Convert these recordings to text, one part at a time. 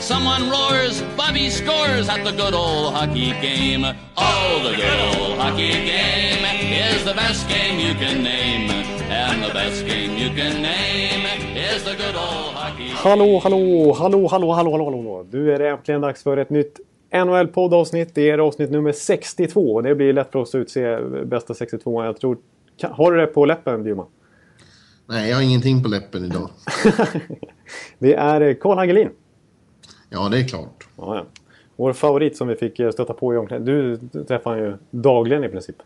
Someone roars, Bobby scores at the good old hockey game. Oh, the good old hockey game is the best game you can name. And the best game you can name is the good old hockey Hallå, hallå, hallå, hallå, hallå, hallå, hallå. Du är det äntligen dags för ett nytt NHL-poddavsnitt. Det är avsnitt nummer 62. Det blir lätt för oss att utse bästa 62. Jag tror... Har du det på läppen, Bjurman? Nej, jag har ingenting på läppen idag. Det är Karl Hagelin. Ja, det är klart. Ja, ja. Vår favorit som vi fick eh, stöta på i omklädningsrummet. Du träffar han ju dagligen i princip.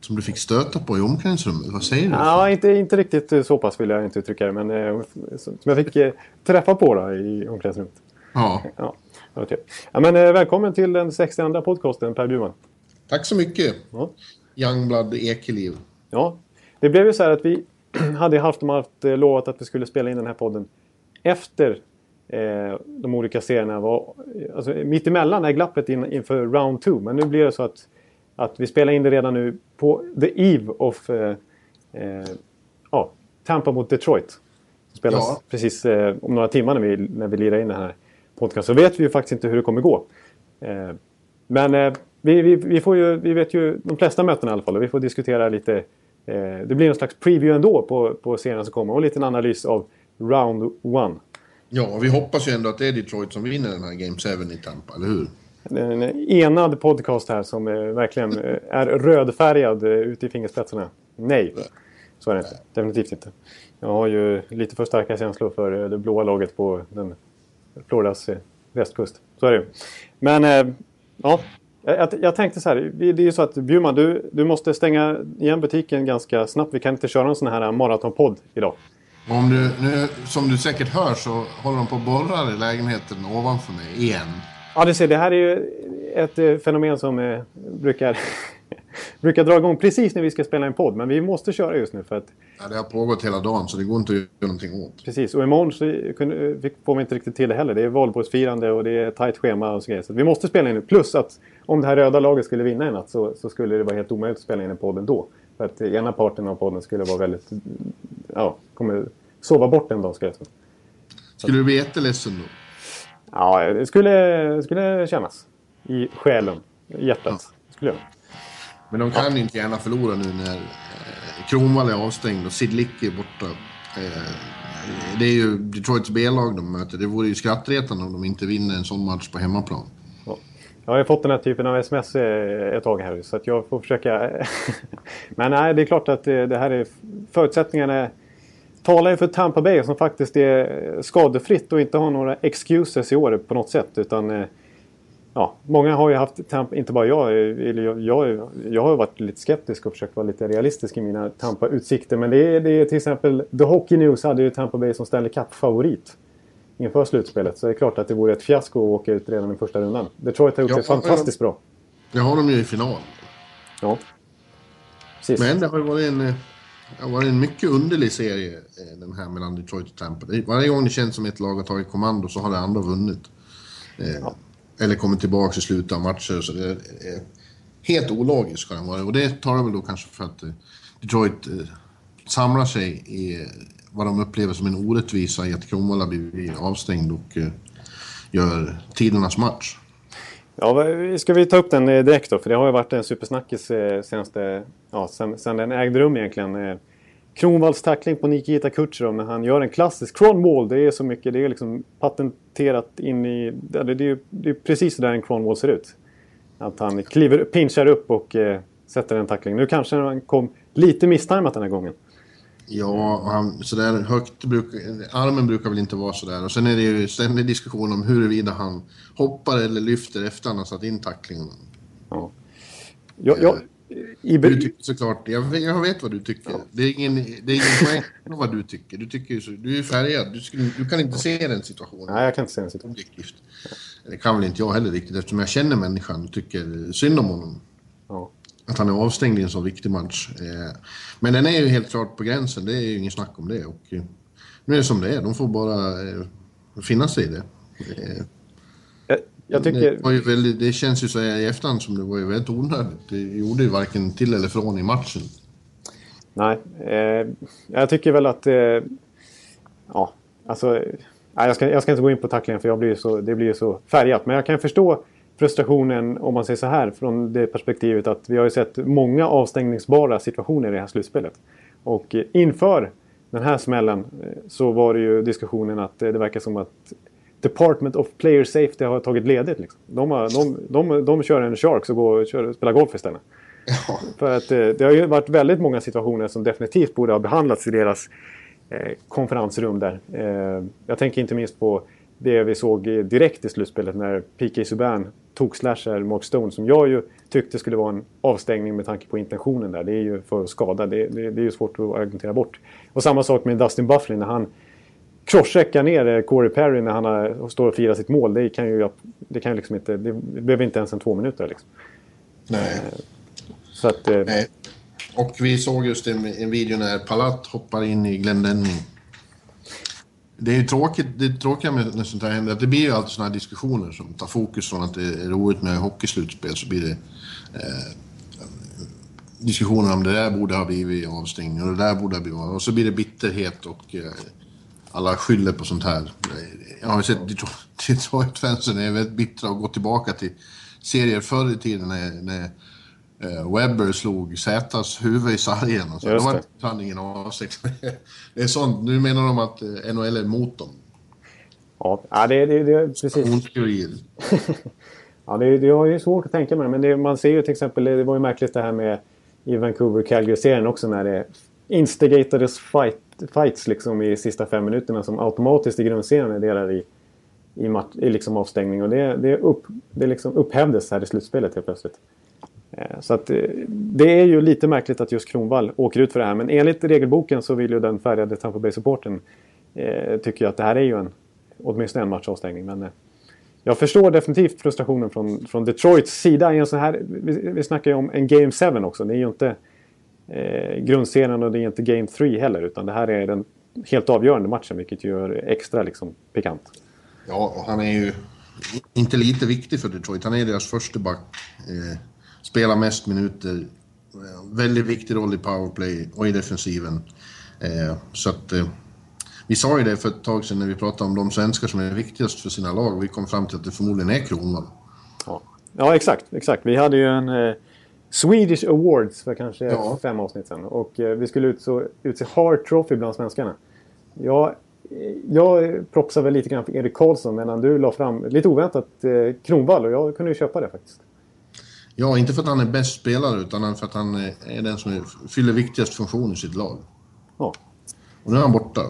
Som du fick stöta på i omklädningsrummet. Vad säger du? Ja, inte, inte riktigt eh, så pass vill jag inte uttrycka det. Men eh, som jag fick eh, träffa på då, i omklädningsrummet. Ja. Ja, trevligt. ja, men eh, välkommen till den 62 podcasten Per Bjurman. Tack så mycket. Ja. Youngblood Ekeliv. Ja, det blev ju så här att vi hade haft om eh, lovat att vi skulle spela in den här podden efter eh, de olika serierna var... Alltså mitt emellan är glappet in, inför round two. Men nu blir det så att, att vi spelar in det redan nu på the eve of eh, eh, ja, Tampa mot Detroit. Som spelas Ja. precis eh, om några timmar när vi, när vi lirar in den här podcasten. Så vet vi ju faktiskt inte hur det kommer gå. Eh, men eh, vi, vi, vi, får ju, vi vet ju de flesta mötena i alla fall och vi får diskutera lite. Det blir en slags preview ändå på, på serien som kommer och en liten analys av round one. Ja, vi hoppas ju ändå att det är Detroit som vinner den här Game 7 i Tampa, eller hur? En enad podcast här som eh, verkligen eh, är rödfärgad eh, ute i fingerspetsarna. Nej, så är det inte. Definitivt inte. Jag har ju lite för starka känslor för det blåa laget på den Floridas västkust. Så är det ju. Men ja, jag, jag- tänkte så här. Det är ju så att Bjurman, du, du måste stänga igen butiken ganska snabbt. Vi kan inte köra en sån här maratonpodd idag. Om du, nu, som du säkert hör så håller de på och borrar i lägenheten ovanför mig igen. Ja, du ser, det här är ju ett eh, fenomen som eh, brukar, brukar dra igång precis när vi ska spela en podd. Men vi måste köra just nu för att Ja, det har pågått hela dagen så det går inte att göra någonting åt. precis. Och imorgon så kunde, eh, får vi inte riktigt till det heller. Det är valborgsfirande och det är tajt schema och så grejer. Så vi måste spela in nu. Plus att om det här röda laget skulle vinna en natt så, så skulle det vara helt omöjligt att spela in en podd ändå. För att ena parten av podden skulle vara väldigt... Ja, kommer sova bort en dag ska jag säga. Skulle du bli jätteledsen då? Ja, det skulle, skulle kännas. I själen. I hjärtat. Skulle jag. Men de kan inte gärna förlora nu när eh, Kronwall är avstängd och Sid Lick är borta. Eh, det är ju Detroits B-lag de möter. Det vore ju skrattretande om de inte vinner en sån match på hemmaplan. Jag har ju fått den här typen av sms eh, ett tag här så att jag får försöka... Men nej, det är klart att det här är... Förutsättningarna talar ju för Tampa Bay som faktiskt är skadefritt och inte har några excuses i år på något sätt. Utan, eh, ja, många har ju haft Tampa, inte bara jag, eh, jag, jag, jag har ju varit lite skeptisk och försökt vara lite realistisk i mina Tampa-utsikter. Men det är, det är till exempel, The Hockey News hade ju Tampa Bay som Stanley Cup-favorit inför slutspelet. Så det är klart att det vore ett fiasko att åka ut redan i första rundan. Detroit har gjort Ja, det fantastiskt bra. Det har de ju i final. Ja. Precis. Men det har ju varit en, eh, har varit en mycket underlig serie eh, den här mellan Detroit och Tampa. Varje gång det känns som ett lag har tagit kommando så har det andra vunnit. Eh, Eller kommit tillbaka i slutet av matcher. Så det är, helt ologiskt ska den vara. Och det tar väl då kanske för att Detroit samlar sig i vad de upplever som en orättvisa i att Kronwall har blivit avstängd och eh, gör tidernas match. Ja, ska vi ta upp den eh, direkt då? För det har ju varit en supersnackis eh, senaste, ja, sen, sen den ägde rum egentligen. Kronwalls Kronvalls tackling på Nikita Kucherov när han gör en klassisk cronwall. Det är så mycket, det är liksom patenterat in i... Det, är, det är precis så där en cronwall ser ut. Att han kliver, pinchar upp och eh, sätter en tackling. Nu kanske han kom lite misstajmat den här gången. Ja, han, sådär högt brukar, armen brukar väl inte vara sådär. Och sen är det ju ständig diskussion om huruvida han hoppar eller lyfter efter han har satt in tacklingen. Ja. Jag, jag, i, Du tycker såklart, jag, jag vet vad du tycker. Det är ingen, det är ingen poäng vad du tycker. Du, tycker så, du är färgad, du, skulle, du kan inte se den situationen nej, jag kan inte säga en situation. objektivt. Det kan väl inte jag heller riktigt eftersom jag känner människan och tycker synd om honom. Ja. Att han är avstängd i en så viktig match. Eh, men den är ju helt klart på gränsen, det är ju ingen snack om det. Och eh, nu är det som det är, de får bara eh, finna sig i det. Jag, jag tycker... det, väldigt, det känns ju så här i efterhand som det var ju väldigt onödigt. Det gjorde ju varken till eller från i matchen. Nej, eh, jag tycker väl att... Eh, ja, alltså... Nej, jag, ska, jag ska inte gå in på tacklingen för jag blir så, det blir ju så färgat. Men jag kan förstå frustrationen, om man säger så här, från det perspektivet att vi har ju sett många avstängningsbara situationer i det här slutspelet. Och eh, inför den här smällen eh, så var det ju diskussionen att eh, det verkar som att Department of Player Safety har tagit ledigt. Liksom. De, har, de, de, de kör en Sharks och går och kör, spelar golf istället. Ja. För att det har ju varit väldigt många situationer som definitivt borde ha behandlats i deras eh, konferensrum där. Eh, jag tänker inte minst på det vi såg direkt i slutspelet när P.K. Subban tog slasher Mark Stone som jag ju tyckte skulle vara en avstängning med tanke på intentionen där. Det är ju för att skada. Det, det, det är ju svårt att argumentera bort. Och samma sak med Dustin Bufflin när han crosscheckar ner eh, Corey Perry när han har, står och firar sitt mål. Det kan ju, det kan ju liksom inte... Det behöver inte ens en två minuter liksom. Nej. Eh, så att... Eh, Nej. Och vi såg just en, en video när Palat hoppar in i Glendenning det är ju tråkigt, det tråkiga med när sånt här händer, att det blir ju alltid såna här diskussioner som tar fokus från att det är roligt med hockeyslutspel så blir det eh, diskussioner om det där borde ha blivit avstängning och det där borde ha blivit och så blir det bitterhet och eh, alla skyller på sånt här. Jag har ju sett Detroit-fansen är väldigt bittra och går tillbaka till serier förr i tiden när, när Webber slog Zätas huvud i sargen. Och så. Just det. De hade ingen avsikt. det är sånt. Nu menar de att eh, NHL är emot dem. Ja, det, det, det precis. ja, det, det är ju svårt att tänka mig men det, man ser ju till exempel, det var ju märkligt det här med i Vancouver-Calgary-serien också när det instigatades fight, fights liksom i sista fem minuterna som automatiskt i grundserien är delar i, i, match, i liksom avstängning. Och det, det, upp, det liksom upphävdes här i slutspelet helt plötsligt. Eh, så att eh, det är ju lite märkligt att just Kronvall åker ut för det här. Men enligt regelboken så vill ju den färgade Tampa Bay-supporten eh, tycker att det här är ju en, åtminstone en matchavstängning. Men eh, jag förstår definitivt frustrationen från, från Detroits sida. I en sån här, vi, vi snackar ju om en Game 7 också. Det är ju inte eh, grundserien och det är inte Game 3 heller. Utan det här är den helt avgörande matchen vilket gör extra liksom, pikant. Ja, och han är ju inte lite viktig för Detroit. Han är deras första back. Eh spelar mest minuter. Väldigt viktig roll i powerplay och i defensiven. Eh, så att... Eh, vi sa ju det för ett tag sedan när vi pratade om de svenskar som är viktigast för sina lag. Vi kom fram till att det förmodligen är Kronwall. Ja. ja, exakt. exakt. Vi hade ju en eh, Swedish Awards för kanske ja. fem avsnitt sedan. Och vi skulle utse, utse Hart Trophy bland svenskarna. Jag, jag propsade väl lite grann för Erik Karlsson medan du la fram, lite oväntat, eh, Kronwall. Och jag kunde ju köpa det faktiskt. Ja, inte för att han är bäst spelare utan för att han är den som fyller viktigast funktion i sitt lag. Ja. Och nu är han borta.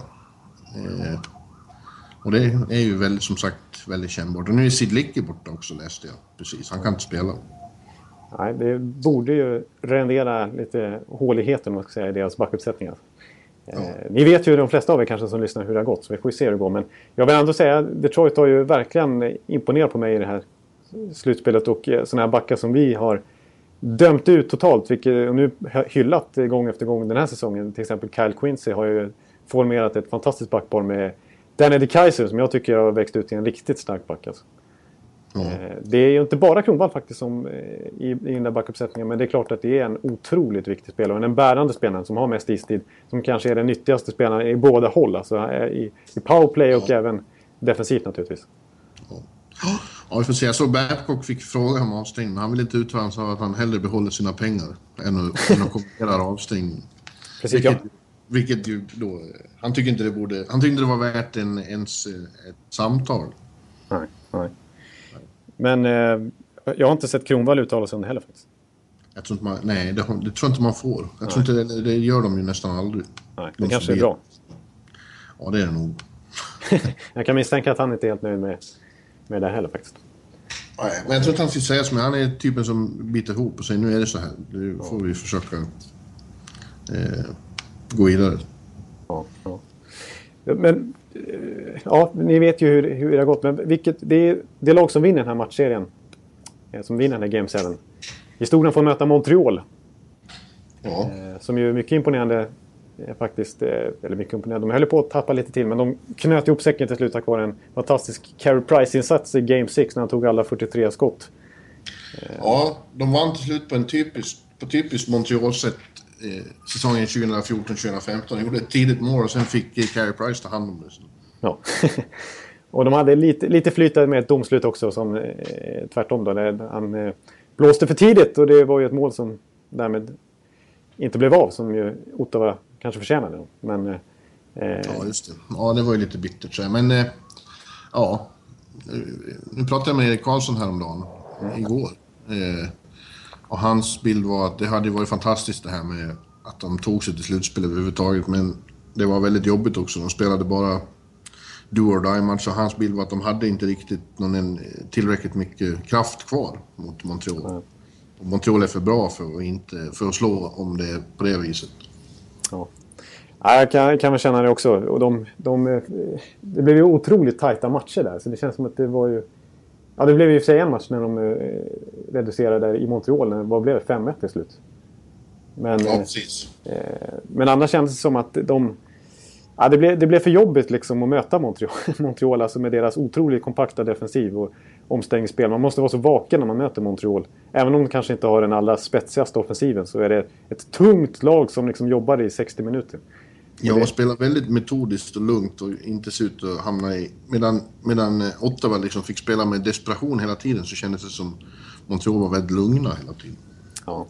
Eh, och det är ju väldigt, som sagt väldigt kännbart. Och nu är Sid Licky borta också läste jag precis. Han kan inte spela. Nej, det borde ju rendera lite håligheter man ska säga, i deras backuppsättningar. Ja. Eh, ni vet ju de flesta av er kanske som lyssnar hur det har gått så vi får ju se hur det går. Men jag vill ändå säga att Detroit har ju verkligen imponerat på mig i det här slutspelet och eh, sådana här backar som vi har dömt ut totalt. Vilket, och nu hyllat gång efter gång den här säsongen. Till exempel Kyle Quincy har ju formerat ett fantastiskt backpar med Danny de Kaiser som jag tycker har växt ut till en riktigt stark back. Alltså. Mm. Det är ju inte bara Kronwall faktiskt som, eh, i, i den där backuppsättningen men det är klart att det är en otroligt viktig spelare. En bärande spelare som har mest istid. Som kanske är den nyttigaste spelaren i båda håll. Alltså i, i powerplay och mm. även defensivt naturligtvis. Ja, vi får se. Jag såg Babcock fick fråga om avstängning, men han vill inte uttala. Sa att han hellre behåller sina pengar än att, än att kommentera avstängning. Precis, vilket, ja. vilket ju då... Han tyckte inte det borde... Han tyckte det var värt en, ens ett samtal. Nej, nej. Men eh, jag har inte sett Kronwall uttala sig om det heller faktiskt. Jag tror inte man, nej, det, det tror jag inte man får. Jag tror inte det, det gör de ju nästan aldrig. Nej, det de kanske är bra. Ja, det är det nog. jag kan misstänka att han inte är helt nöjd med med det heller faktiskt. Nej, men jag tror inte han ska säga som Han är typen som biter ihop och säger nu är det så här. Nu får vi försöka eh, gå vidare. Ja, ja. Men eh, ja, ni vet ju hur, hur det har gått. Men vilket, det är det lag som vinner den här matchserien. Eh, som vinner den här Game 7. Historien får möta Montreal Ja. Eh, som ju är mycket imponerande faktiskt. eh, Eller mycket imponerande. De höll på att tappa lite till men de knöt ihop säcken till slut tack vare en fantastisk Carey Price-insats i Game 6 när han tog alla 43 skott. ja, de vann till slut på en typisk, på typiskt Montreal-sätt eh, säsongen 2014-2015. De gjorde ett tidigt mål och sen fick eh, Carey Price ta hand om det. Ja. och de hade lite, lite flytande med ett domslut också som eh, tvärtom då. Där han eh, blåste för tidigt och det var ju ett mål som därmed inte blev av som ju Ottawa kanske förtjänade. Men eh, Ja, just det. Ja, det var ju lite bittert så. Men, eh, ja. Nu pratade jag med Erik Karlsson häromdagen, igår. Eh, och hans bild var att det hade varit fantastiskt det här med att de tog sig till slutspel överhuvudtaget. Men det var väldigt jobbigt också. De spelade bara do or die match. Och hans bild var att de hade inte riktigt någon, tillräckligt mycket kraft kvar mot Montreal. Och Montreal är för bra för att, inte, för att slå om det är på det viset. Ja. Ja, jag kan, kan väl känna det också. Och de, de, eh, det blev ju otroligt tajta matcher där. Så det känns som att det var ju... Ja, det blev ju i och för sig en match när de eh, reducerade i Montreal. När, vad blev det? 5-1 till slut. Men, Ja, eh, precis. men annars kändes det som att de... Ja, det, blev, det blev för jobbigt liksom att möta Montreal, Montreal alltså med deras otroligt kompakta defensiv och omstängningsspel. Man måste vara så vaken när man möter Montreal. Även om de kanske inte har den allra spetsigaste offensiven så är det ett tungt lag som liksom jobbar i 60 minuter. Ja, och spelar väldigt metodiskt och lugnt och inte ser ut att hamna i... Medan, medan eh, Ottawa liksom fick spela med desperation hela tiden så kändes det som Montreal var väldigt lugna hela tiden. Ja,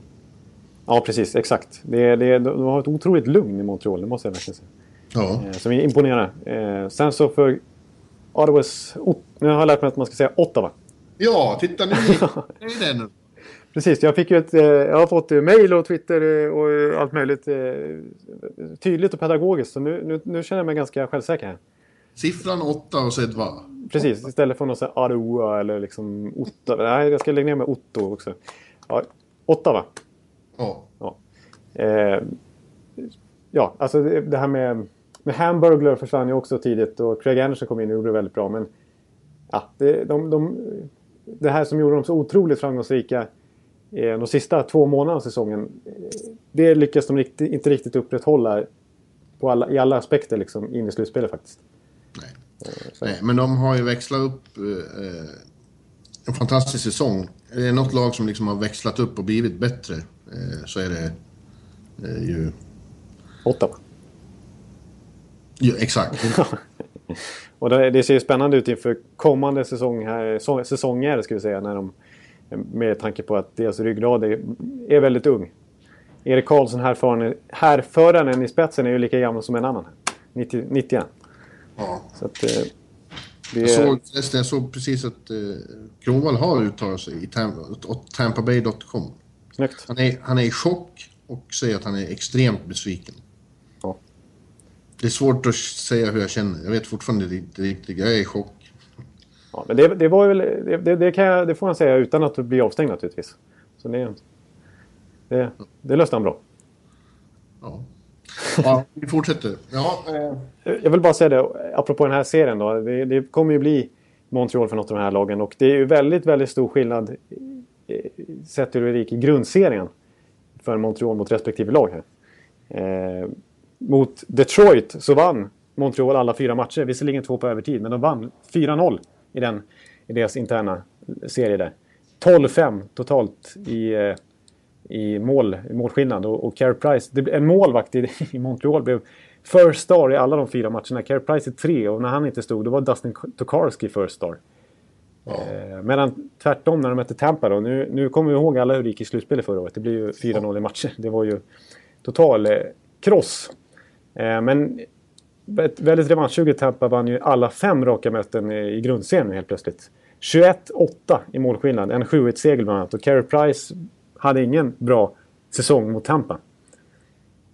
ja precis. Exakt. Det, det, de har ett otroligt lugn i Montreal, det måste jag verkligen säga. Ja, Eh, Som imponerar. Eh, sen så för Ottawas... Ot- Nu har jag lärt mig att man ska säga Ottawa. ja titta nu! Det är det nu. Precis, jag, fick ju ett, eh, jag har fått eh, mail och Twitter eh, och allt möjligt. Tydligt och pedagogiskt. Så nu, nu, nu känner jag mig ganska självsäker här. Siffran 8 och så ett va. Precis, istället för något sånt Aroa eller liksom Ottawa. Nej, jag ska lägga ner med Otto också. Ja, Ottawa. Ja. Ja. Eh, ja, alltså det, det här med, med Hamburglar försvann ju också tidigt och Craig Anderson kom in och gjorde det väldigt bra. Men ja, det, de, de, det här som gjorde dem så otroligt framgångsrika eh, de sista två månaderna av säsongen. eh, Det lyckas de riktigt, inte riktigt upprätthålla på alla, i alla aspekter liksom, in i slutspelet faktiskt. Nej. Nej, men de har ju växlat upp eh, eh, en fantastisk säsong. Är det något lag som liksom har växlat upp och blivit bättre så är det ju... Ottawa. Ja, exakt. Och det, ser ju spännande ut inför kommande säsong här, säsonger ska vi säga. När de, med tanke på att deras ryggrad är, är väldigt ung. Erik Karlsson, härföraren, härföraren i spetsen, är ju lika gammal som en annan. 90, 91. Ja. Så att, eh, det Jag såg, jag såg precis att eh, Kronwall har uttalat sig i Tampa, tampabay.com. Han är, han är i chock och säger att han är extremt besviken. Det är svårt att säga hur jag känner. Jag vet fortfarande inte riktigt. Jag är i chock. Ja, men det, det, var väl, det, det, jag, det får man säga utan att bli avstängd naturligtvis. Så det, det, det löste han bra. Ja. ja, vi fortsätter. Ja, eh, Jag vill bara säga det, apropå den här serien då. Det, det kommer ju bli Montreal för något av de här lagen och det är ju väldigt, väldigt stor skillnad eh, sett ur Erik i grundserien för Montreal mot respektive lag här. Eh, mot Detroit så vann Montreal alla fyra matcher, visserligen två på övertid, men de vann 4-0 i, den, i deras interna serie där. 12-5 totalt i, eh, i, mål, i målskillnad. Och, och Carey Price, det, en målvakt i, i Montreal blev first star i alla de fyra matcherna. Carey Price är tre och när han inte stod då var Dustin Tokarski first star. Eh, medan tvärtom när de mötte Tampa då. Nu, nu kommer vi ihåg alla hur det gick i slutspelet förra året. Det blev ju 4-0 i matcher. Det var ju total eh, kross. Eh, Eh, men ett väldigt revanschsuget Tampa vann ju alla fem raka möten i, grundserien helt plötsligt. 21-8 i målskillnad. En 7-1-seger bland annat. Och Carey Price hade ingen bra säsong mot Tampa.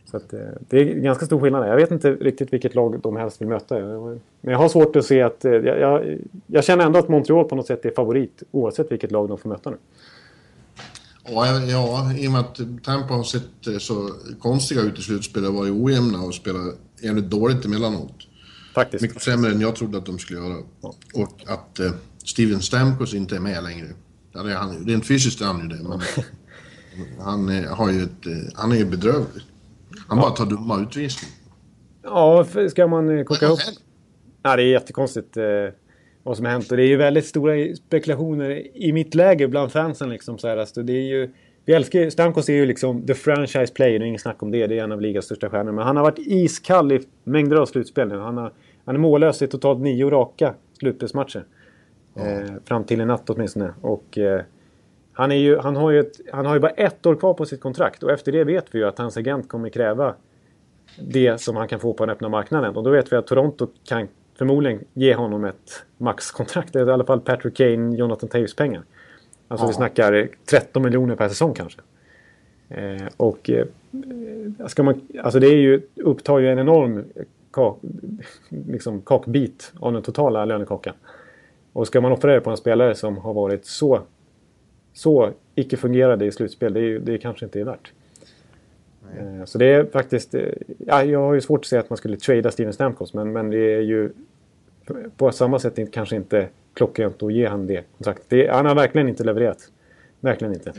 Så att, eh, det är ganska stor skillnad. där. Jag vet inte riktigt vilket lag de helst vill möta. Men jag har svårt att se att... Eh, jag, jag, jag känner ändå att Montreal på något sätt är favorit oavsett vilket lag de får möta nu ja, ja, i och med att Tampa har sett eh, så konstiga ut i slutspelet och varit ojämna och spelat jävligt dåligt emellanåt. Faktiskt. Mycket sämre än jag trodde att de skulle göra. Och att eh, Steven Stamkos inte är med längre. Ja, det är han, rent fysiskt är han ju det, men Han, är, har ju ett, eh, han är ju bedrövlig. Han bara tar dumma utvisningar. Ja, ska man eh, koka ihop... Ja, det är jättekonstigt eh, vad som har hänt. Och det är ju väldigt stora spekulationer i mitt läge bland fansen. Liksom, så här. Alltså, det är ju, vi älskar Stamkos är ju liksom the franchise player, det är inget snack om det. Det är en av ligans största stjärnor. Men han har varit iskall i mängder av slutspel nu. Han, har, han är mållös i totalt nio raka slutspelsmatcher. Ja. Eh, fram till i natt åtminstone. Och, eh, han, är ju, han, har ju ett, han har ju bara ett år kvar på sitt kontrakt och efter det vet vi ju att hans agent kommer kräva det som han kan få på den öppna marknaden. Och då vet vi att Toronto kan förmodligen ge honom ett maxkontrakt. I alla fall Patrick Kane, Jonathan Taves pengar. Alltså ja. vi snackar 13 miljoner per säsong kanske. Eh, och eh, ska man, alltså det är ju, upptar ju en enorm kak, liksom kakbit av den totala lönekakan. Och ska man det på en spelare som har varit så, så icke-fungerande i slutspel, det, är, det kanske inte är värt. Nej. Eh, så det är faktiskt... Eh, ja, jag har ju svårt att säga att man skulle trada Steven Stamkos men, men det är ju på samma sätt kanske inte klockrent att ge han det kontraktet. Det, han har verkligen inte levererat. Verkligen inte.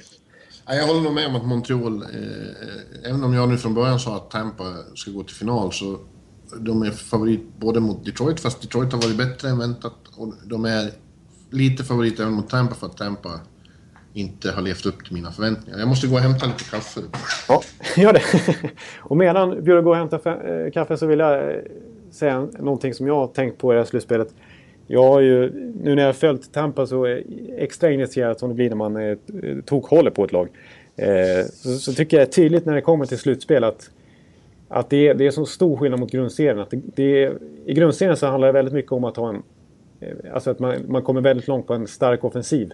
Jag håller nog med om att Montreal, eh, även om jag nu från början sa att Tampa ska gå till final, så de är favorit både mot Detroit, fast Detroit har varit bättre än väntat. Och de är lite favorit även mot Tampa för att Tampa inte har levt upp till mina förväntningar. Jag måste gå och hämta lite kaffe. Ja, gör det. Och medan Björn går och hämtar eh, kaffe så vill jag eh, säga någonting som jag har tänkt på i det här slutspelet. Jag har ju, nu när jag har följt Tampa så extra initierat som det blir när man eh, tokhåller på ett lag. så, så, tycker jag tydligt när det kommer till slutspel att, att det, är, det är så stor skillnad mot grundserien. Att det, det är, I grundserien så handlar det väldigt mycket om att ha en... Alltså att man, man kommer väldigt långt på en stark offensiv.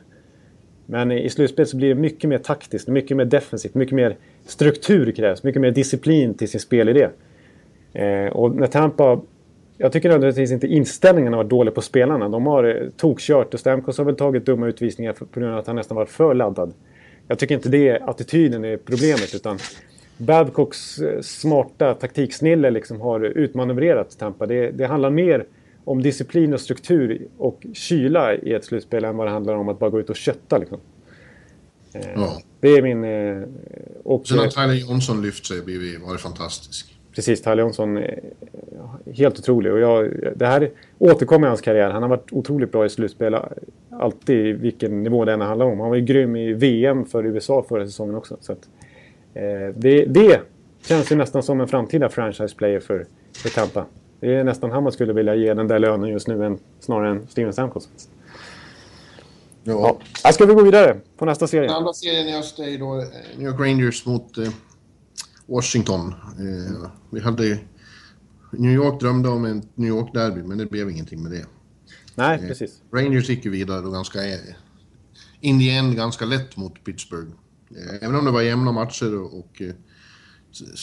Men i slutspelet så blir det mycket mer taktiskt, mycket mer defensivt, mycket mer struktur krävs, mycket mer disciplin till sin spelidé. Eh, och när Tampa... Jag tycker nödvändigtvis inte inställningen har varit dålig på spelarna. De har eh, tokkört och Stamkos har väl tagit dumma utvisningar på grund av att han nästan varit för laddad. Jag tycker inte det är attityden är problemet utan Babcocks eh, smarta taktiksnille liksom har utmanövrerat Tampa. Det, det handlar mer om disciplin och struktur och kyla i ett slutspel än vad det handlar om att bara gå ut och kötta. Liksom. Eh, ja. Det är min... Eh, och, Sen har Tyler Johnson lyft sig och varit fantastisk. Precis, Tyler Johnson är helt otrolig. Och jag, det här återkommer i hans karriär. Han har varit otroligt bra i slutspel. Alltid vilken nivå det än handlar om. Han var ju grym i VM för USA förra säsongen också. Så att, eh, det, det känns ju nästan som en framtida franchise player för, för Tampa. Det är nästan han man skulle vilja ge den där lönen just nu än, snarare än Steven Stamkos. Ja. ja. Ska vi gå vidare på nästa serie? Den andra serien i öst är då eh, New York Rangers mot eh, Washington. Eh, vi hade... New York drömde om en New York-derby, men det blev ingenting med det. Nej, eh, precis. Rangers gick ju vidare då ganska... Eh, in the end ganska lätt mot Pittsburgh. Eh, även om det var jämna matcher och, och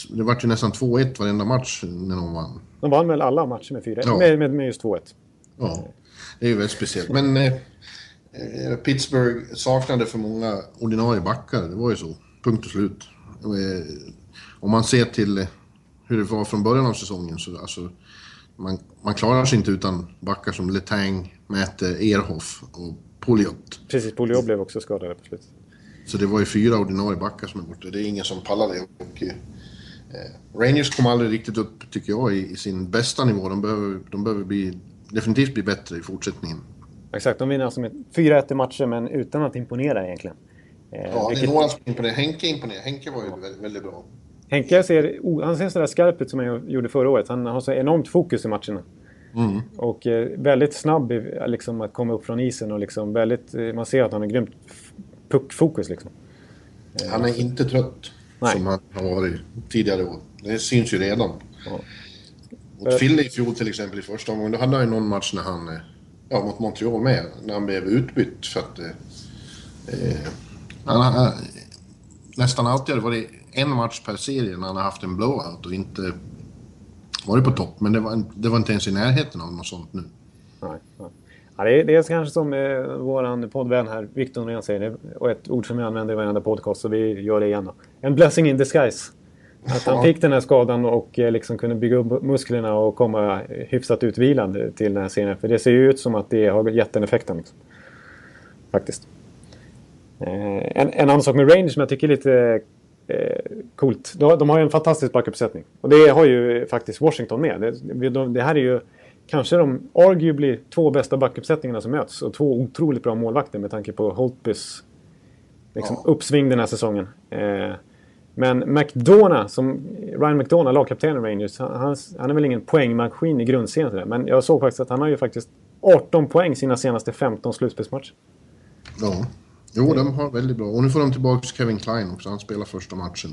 det var ju nästan 2-1 varenda match när de vann. De vann väl alla matcher med 4 ja. med, med, med just 2-1. Ja, det är ju väldigt speciellt. Men eh, eh, Pittsburgh saknade för många ordinarie backar, det var ju så. Punkt och slut. Eh, om man ser till eh, hur det var från början av säsongen så alltså, man, man klarar sig inte utan backar som Letang, Mäte, Erhoff och Poliot. Precis, Poliot blev också skadad på slutet. Så det var ju fyra ordinarie backar som är borta. Det är ingen som pallar det. Och, eh, Rangers kom aldrig riktigt upp, tycker jag, i, i, sin bästa nivå. De behöver, de behöver bli, definitivt bli bättre i fortsättningen. Exakt, de vinner alltså med 4-1 i matcher, men utan att imponera egentligen. Eh, ja, vilket... det är några som imponerar. Henke imponerar. Henke var ju ja. väldigt, väldigt, bra. Henke ser, han ser sådär skarp ut som han gjorde förra året. Han har så enormt fokus i matcherna. Mm. Och eh, väldigt snabb liksom, att komma upp från isen och liksom väldigt, eh, man ser att han har grymt puckfokus. Liksom. Han är inte trött. Nej. som han har varit tidigare år. Det syns ju redan. Ja. Mot Philly i fjol till exempel i första omgången, då hade han ju någon match när han... Eh, ja, mot Montreal med, när han blev utbytt för att... Eh, eh han, han, nästan alltid har det varit en match per serie när han har haft en blowout och inte varit på topp. Men det var, det var inte ens i närheten av något sånt nu. Nej, nej. Ja, det, är, det är kanske som eh, vår poddvän här, Victor Norén säger, och ett ord som jag använder i varenda podcast, så vi gör det igen då. En blessing in disguise. Att han fick den här skadan och eh, liksom kunde bygga upp musklerna och komma hyfsat utvilad till den här serien. För det ser ju ut som att det har gett den effekten. Liksom. Faktiskt. En, en annan sak med Rangers som jag tycker är lite eh, coolt. De, de har ju en fantastisk backuppsättning. Och det har ju faktiskt Washington med. Det, de, det här är ju kanske de arguably två bästa backuppsättningarna som möts. Och två otroligt bra målvakter med tanke på Holtbys liksom, ja. uppsving den här säsongen. Eh, men McDonough, som Ryan McDonough, lagkaptenen Rangers, han, han, är väl ingen poängmaskin i grundserien. Men jag såg faktiskt att han har ju faktiskt 18 poäng sina senaste 15 slutspelsmatcher. Ja. Jo, de har väldigt bra. Och nu får de tillbaka Kevin Klein också. Han spelar första matchen.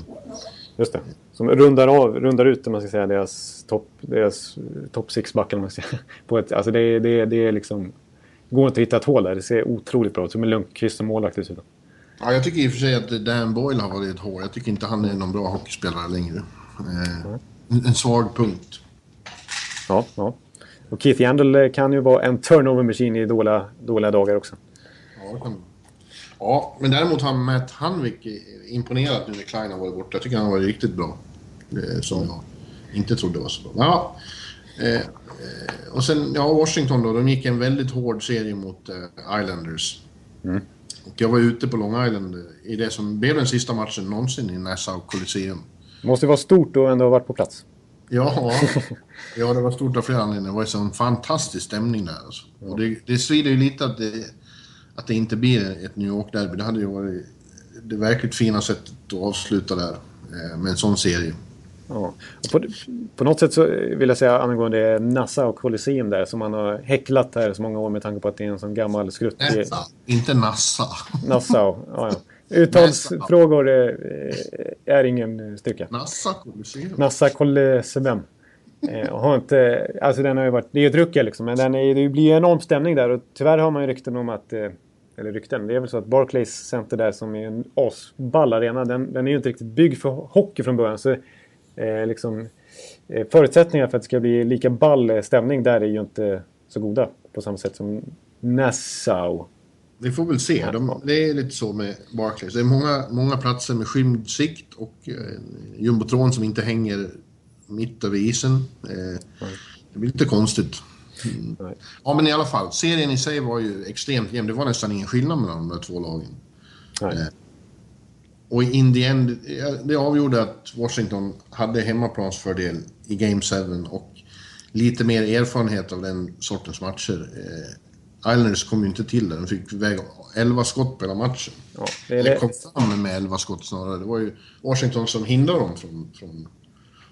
Just det. Som rundar, av, rundar ut, man ska säga, deras topp deras top six-backar. alltså det, det, det är liksom... Det går inte att hitta ett hål där. Det ser otroligt bra ut. Som en Lundqvist som målvakt dessutom. Ja, jag tycker i och för sig att Dan Boyle har varit ett hål. Jag tycker inte han är någon bra hockeyspelare längre. Eh, en, en svag punkt. Ja, ja. Och Keith Yandel kan ju vara en turnover machine i dåliga, dåliga dagar också. Ja, det kan Ja, men däremot har Matt Hanvik imponerat nu när Klein har varit borta. Jag tycker han har varit riktigt bra. Eh, som jag inte trodde var så bra. Ja, eh, och sen, ja, Washington då. De gick en väldigt hård serie mot eh, Islanders. Mm. Och jag var ute på Long Island i det som blev den sista matchen någonsin i Nassau Coliseum. Måste vara stort att ändå ha varit på plats. Ja, ja det var stort av flera anledningar. Det var en fantastisk stämning där. Alltså. Och det, det svider ju lite att det att det inte blir ett New York-derby. Det hade ju varit det verkligt fina sättet att avsluta där eh, med en sån serie. Ja. På, på, något sätt så vill jag säga angående Nassa och Colosseum där som man har häcklat här så många år med tanke på att det är en sån gammal skrutt. Nassa, inte Nassa. Nassau, ja, ja. Uttalsfrågor är ingen styrka. Nassa Colosseum. Nassa Colosseum. Eh, har inte, alltså den har ju varit, det är ju ett ruckel liksom, men den är, det blir en enorm stämning där och tyvärr har man ju rykten om att eh, eller rykten, det är väl så att Barclays Center där som är en asball arena, den, den är ju inte riktigt byggd för hockey från början. Så eh, liksom, eh, förutsättningarna för att det ska bli lika ball stämning där är ju inte så goda på samma sätt som Nassau. Vi får väl se. De, det är lite så med Barclays. Det är många, många platser med skymd sikt och eh, jumbotron som inte hänger mitt över isen. Eh, det blir lite konstigt. Ja, men i alla fall. Serien i sig var ju extremt jämn. Det var nästan ingen skillnad mellan de där två lagen. Eh, och in the end, det avgjorde att Washington hade hemmaplansfördel i Game 7 och lite mer erfarenhet av den sortens matcher. Eh, Islanders kom ju inte till det. De fick väga 11 skott på hela matchen. Ja, det, det. kom fram med 11 skott snarare. Det var ju Washington som hindrade dem från, från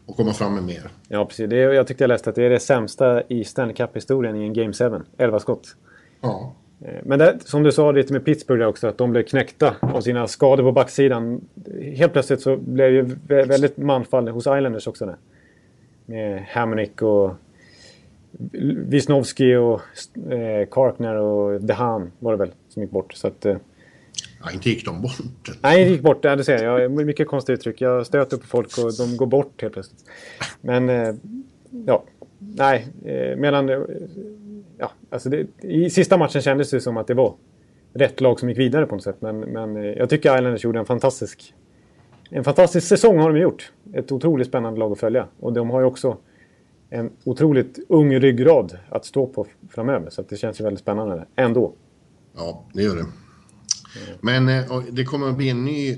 och komma fram med mer. Ja, precis. Det, jag tyckte jag läste att det är det sämsta i Stanley Cup-historien i en Game 7. 11 skott. Ja. Eh, men det, som du sa lite med Pittsburgh också, att de blev knäckta av sina skador på backsidan. Helt plötsligt så blev det väldigt manfall hos Islanders också. Där. Med Hamonic och Wisnowski och eh, Karkner och Dehan var det väl som gick bort. Så att, eh, Ja, inte gick de bort. Nej, det gick bort. Ja, det ser jag. jag mycket konstiga uttryck. Jag stöter på folk och de går bort helt plötsligt. Men, eh, ja. Nej, eh, medan... Eh, ja, alltså det, I sista matchen kändes det som att det var rätt lag som gick vidare på något sätt. Men, men jag tycker Islanders gjorde en fantastisk... En fantastisk säsong har de gjort. Ett otroligt spännande lag att följa. Och de har ju också en otroligt ung ryggrad att stå på framöver. Så det känns ju väldigt spännande ändå. Ja, det gör det. Men eh, det kommer att bli en ny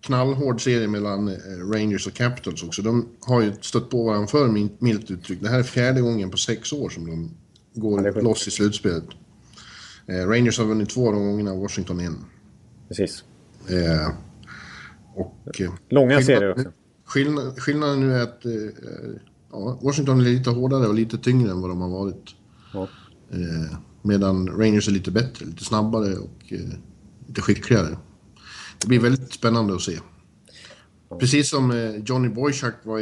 knallhård serie mellan eh, Rangers och Capitals också. De har ju stött på varandra för milt uttryck. Det här är fjärde gången på sex år som de går ja, loss i slutspelet. Eh, Rangers har vunnit två av de gångerna, Washington en. Precis. Eh, och, Långa serier också. Skillnad, skillnaden nu är att eh, ja, Washington är lite hårdare och lite tyngre än vad de har varit. Ja. Eh, medan Rangers är lite bättre, lite snabbare och lite skickligare. Det blir väldigt spännande att se. Precis som eh, Johnny Boychuk var,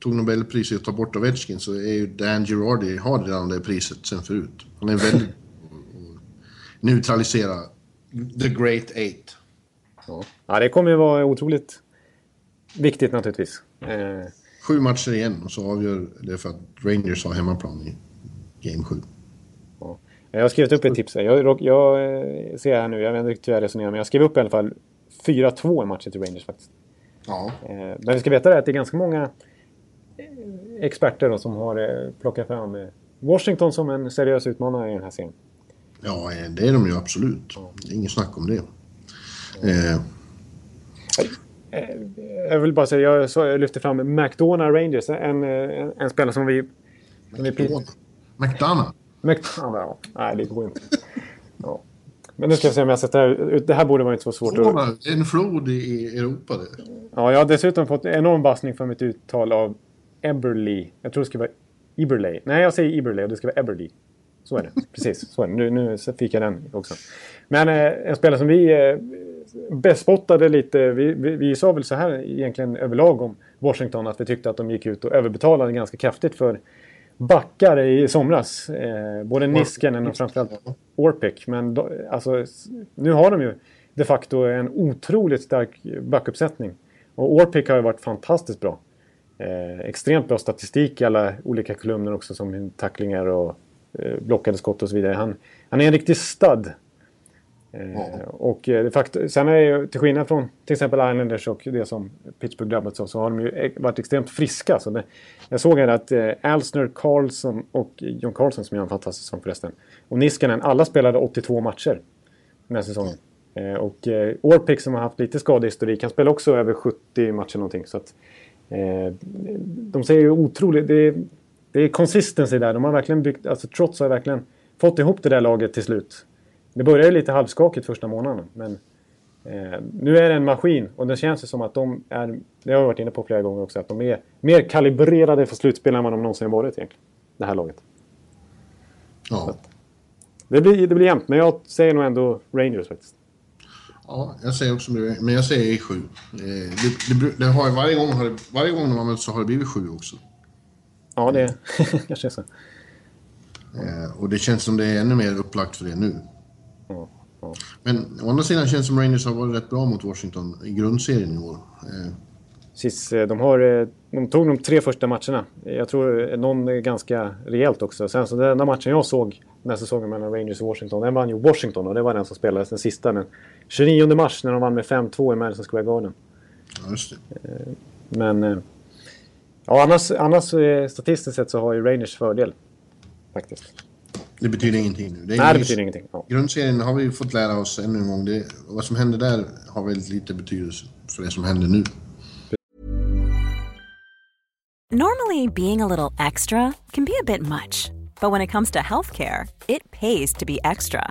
tog Nobelpriset att ta bort Ovechkin så är ju Dan Girardi, har redan det priset sen förut. Han är väldigt... neutralisera the great eight. Ja. det kommer ju vara otroligt viktigt naturligtvis. Sju matcher igen och så avgör det för att Rangers har hemmaplan i Game 7. Jag har skrivit upp ett tips. Jag, jag eh, ser här nu, jag vet inte hur jag resonerar, men jag skrev upp i alla fall 4-2 i matchen till Rangers faktiskt. Ja. Eh, men vi ska veta det att det är ganska många eh, experter då, som har plockat fram Washington som en seriös utmanare i den här serien. Ja, det är de ju absolut. Det är inget snack om det. Eh, Jag vill bara säga, jag, så, jag lyfter fram McDonough Rangers. En, en, en spelare som vi... Som vi McDonough. Ja. Nej, det går inte. Ja. Men nu ska jag se om jag sätter det här. Det här borde vara inte så svårt att... En flod i Europa det. Ja, jag har dessutom fått enorm bassning för mitt uttal av Eberly. Jag tror det ska vara Eberley. Nej, jag säger Eberley och det ska vara Eberly. Så är det. Precis, så är det. Nu, nu fick jag den också. Men eh, en spelare som vi eh, bespottade lite. Vi, vi, vi, sa väl så här egentligen överlag om Washington att vi tyckte att de gick ut och överbetalade ganska kraftigt för backar i somras. Eh, både Niskanen och framförallt Orpik. Men då, alltså, nu har de ju de facto en otroligt stark backuppsättning. Och Orpik har ju varit fantastiskt bra. Eh, extremt bra statistik i alla olika kolumner också som tacklingar och eh, blockade skott och så vidare. Han, han är en riktig stud. Eh, och eh, fakt sen är ju till skillnad från till exempel Islanders och det som Pittsburgh drabbats av så har de ju varit extremt friska. Så det, jag såg här att eh, Alsner, Carlson och John Carlson som gör en fantastisk säsong förresten. Och Niskanen, alla spelade 82 matcher den här säsongen. Eh, och eh, Orpik som har haft lite skadehistorik, han spelar också över 70 matcher någonting. Så att, eh, de säger ju otroligt, det är, det är consistency där. De har verkligen byggt, alltså Trots har verkligen fått ihop det där laget till slut. Det började lite halvskakigt första månaden. Men eh, nu är det en maskin och det känns som att de är, det har jag varit inne på flera gånger också, att de är mer kalibrerade för slutspel än vad de någonsin varit egentligen. Det här laget. Ja. Det blir, det blir jämnt, men jag säger nog ändå Rangers faktiskt. Ja, jag säger också men jag säger E7. Eh, det, det, det har, varje, gång har det, varje gång de har mötts så har det blivit 7 också. Ja, det kanske är så. Eh, och det känns som det är ännu mer upplagt för det nu. Men å andra sidan känns det som Rangers har varit rätt bra mot Washington i grundserien i år. Eh. Precis, de, har, de tog de tre första matcherna. Jag tror någon är ganska rejält också. Sen så den enda matchen jag såg den här säsongen mellan Rangers och Washington, den vann ju Washington och det var den som spelades den sista den 29 mars när de vann med 5-2 i Madison Square Garden. Ja, just det. Men ja, annars, annars statistiskt sett så har ju Rangers fördel. Faktiskt. Det betyder ingenting nu. Det Nej, det betyder ingenting. Ja. Grundserien har vi fått lära oss ännu en gång. Det, vad som händer där har väldigt lite betydelse för det som händer nu. Normally being a little extra can be a bit much. But when it comes to healthcare, it pays to be extra.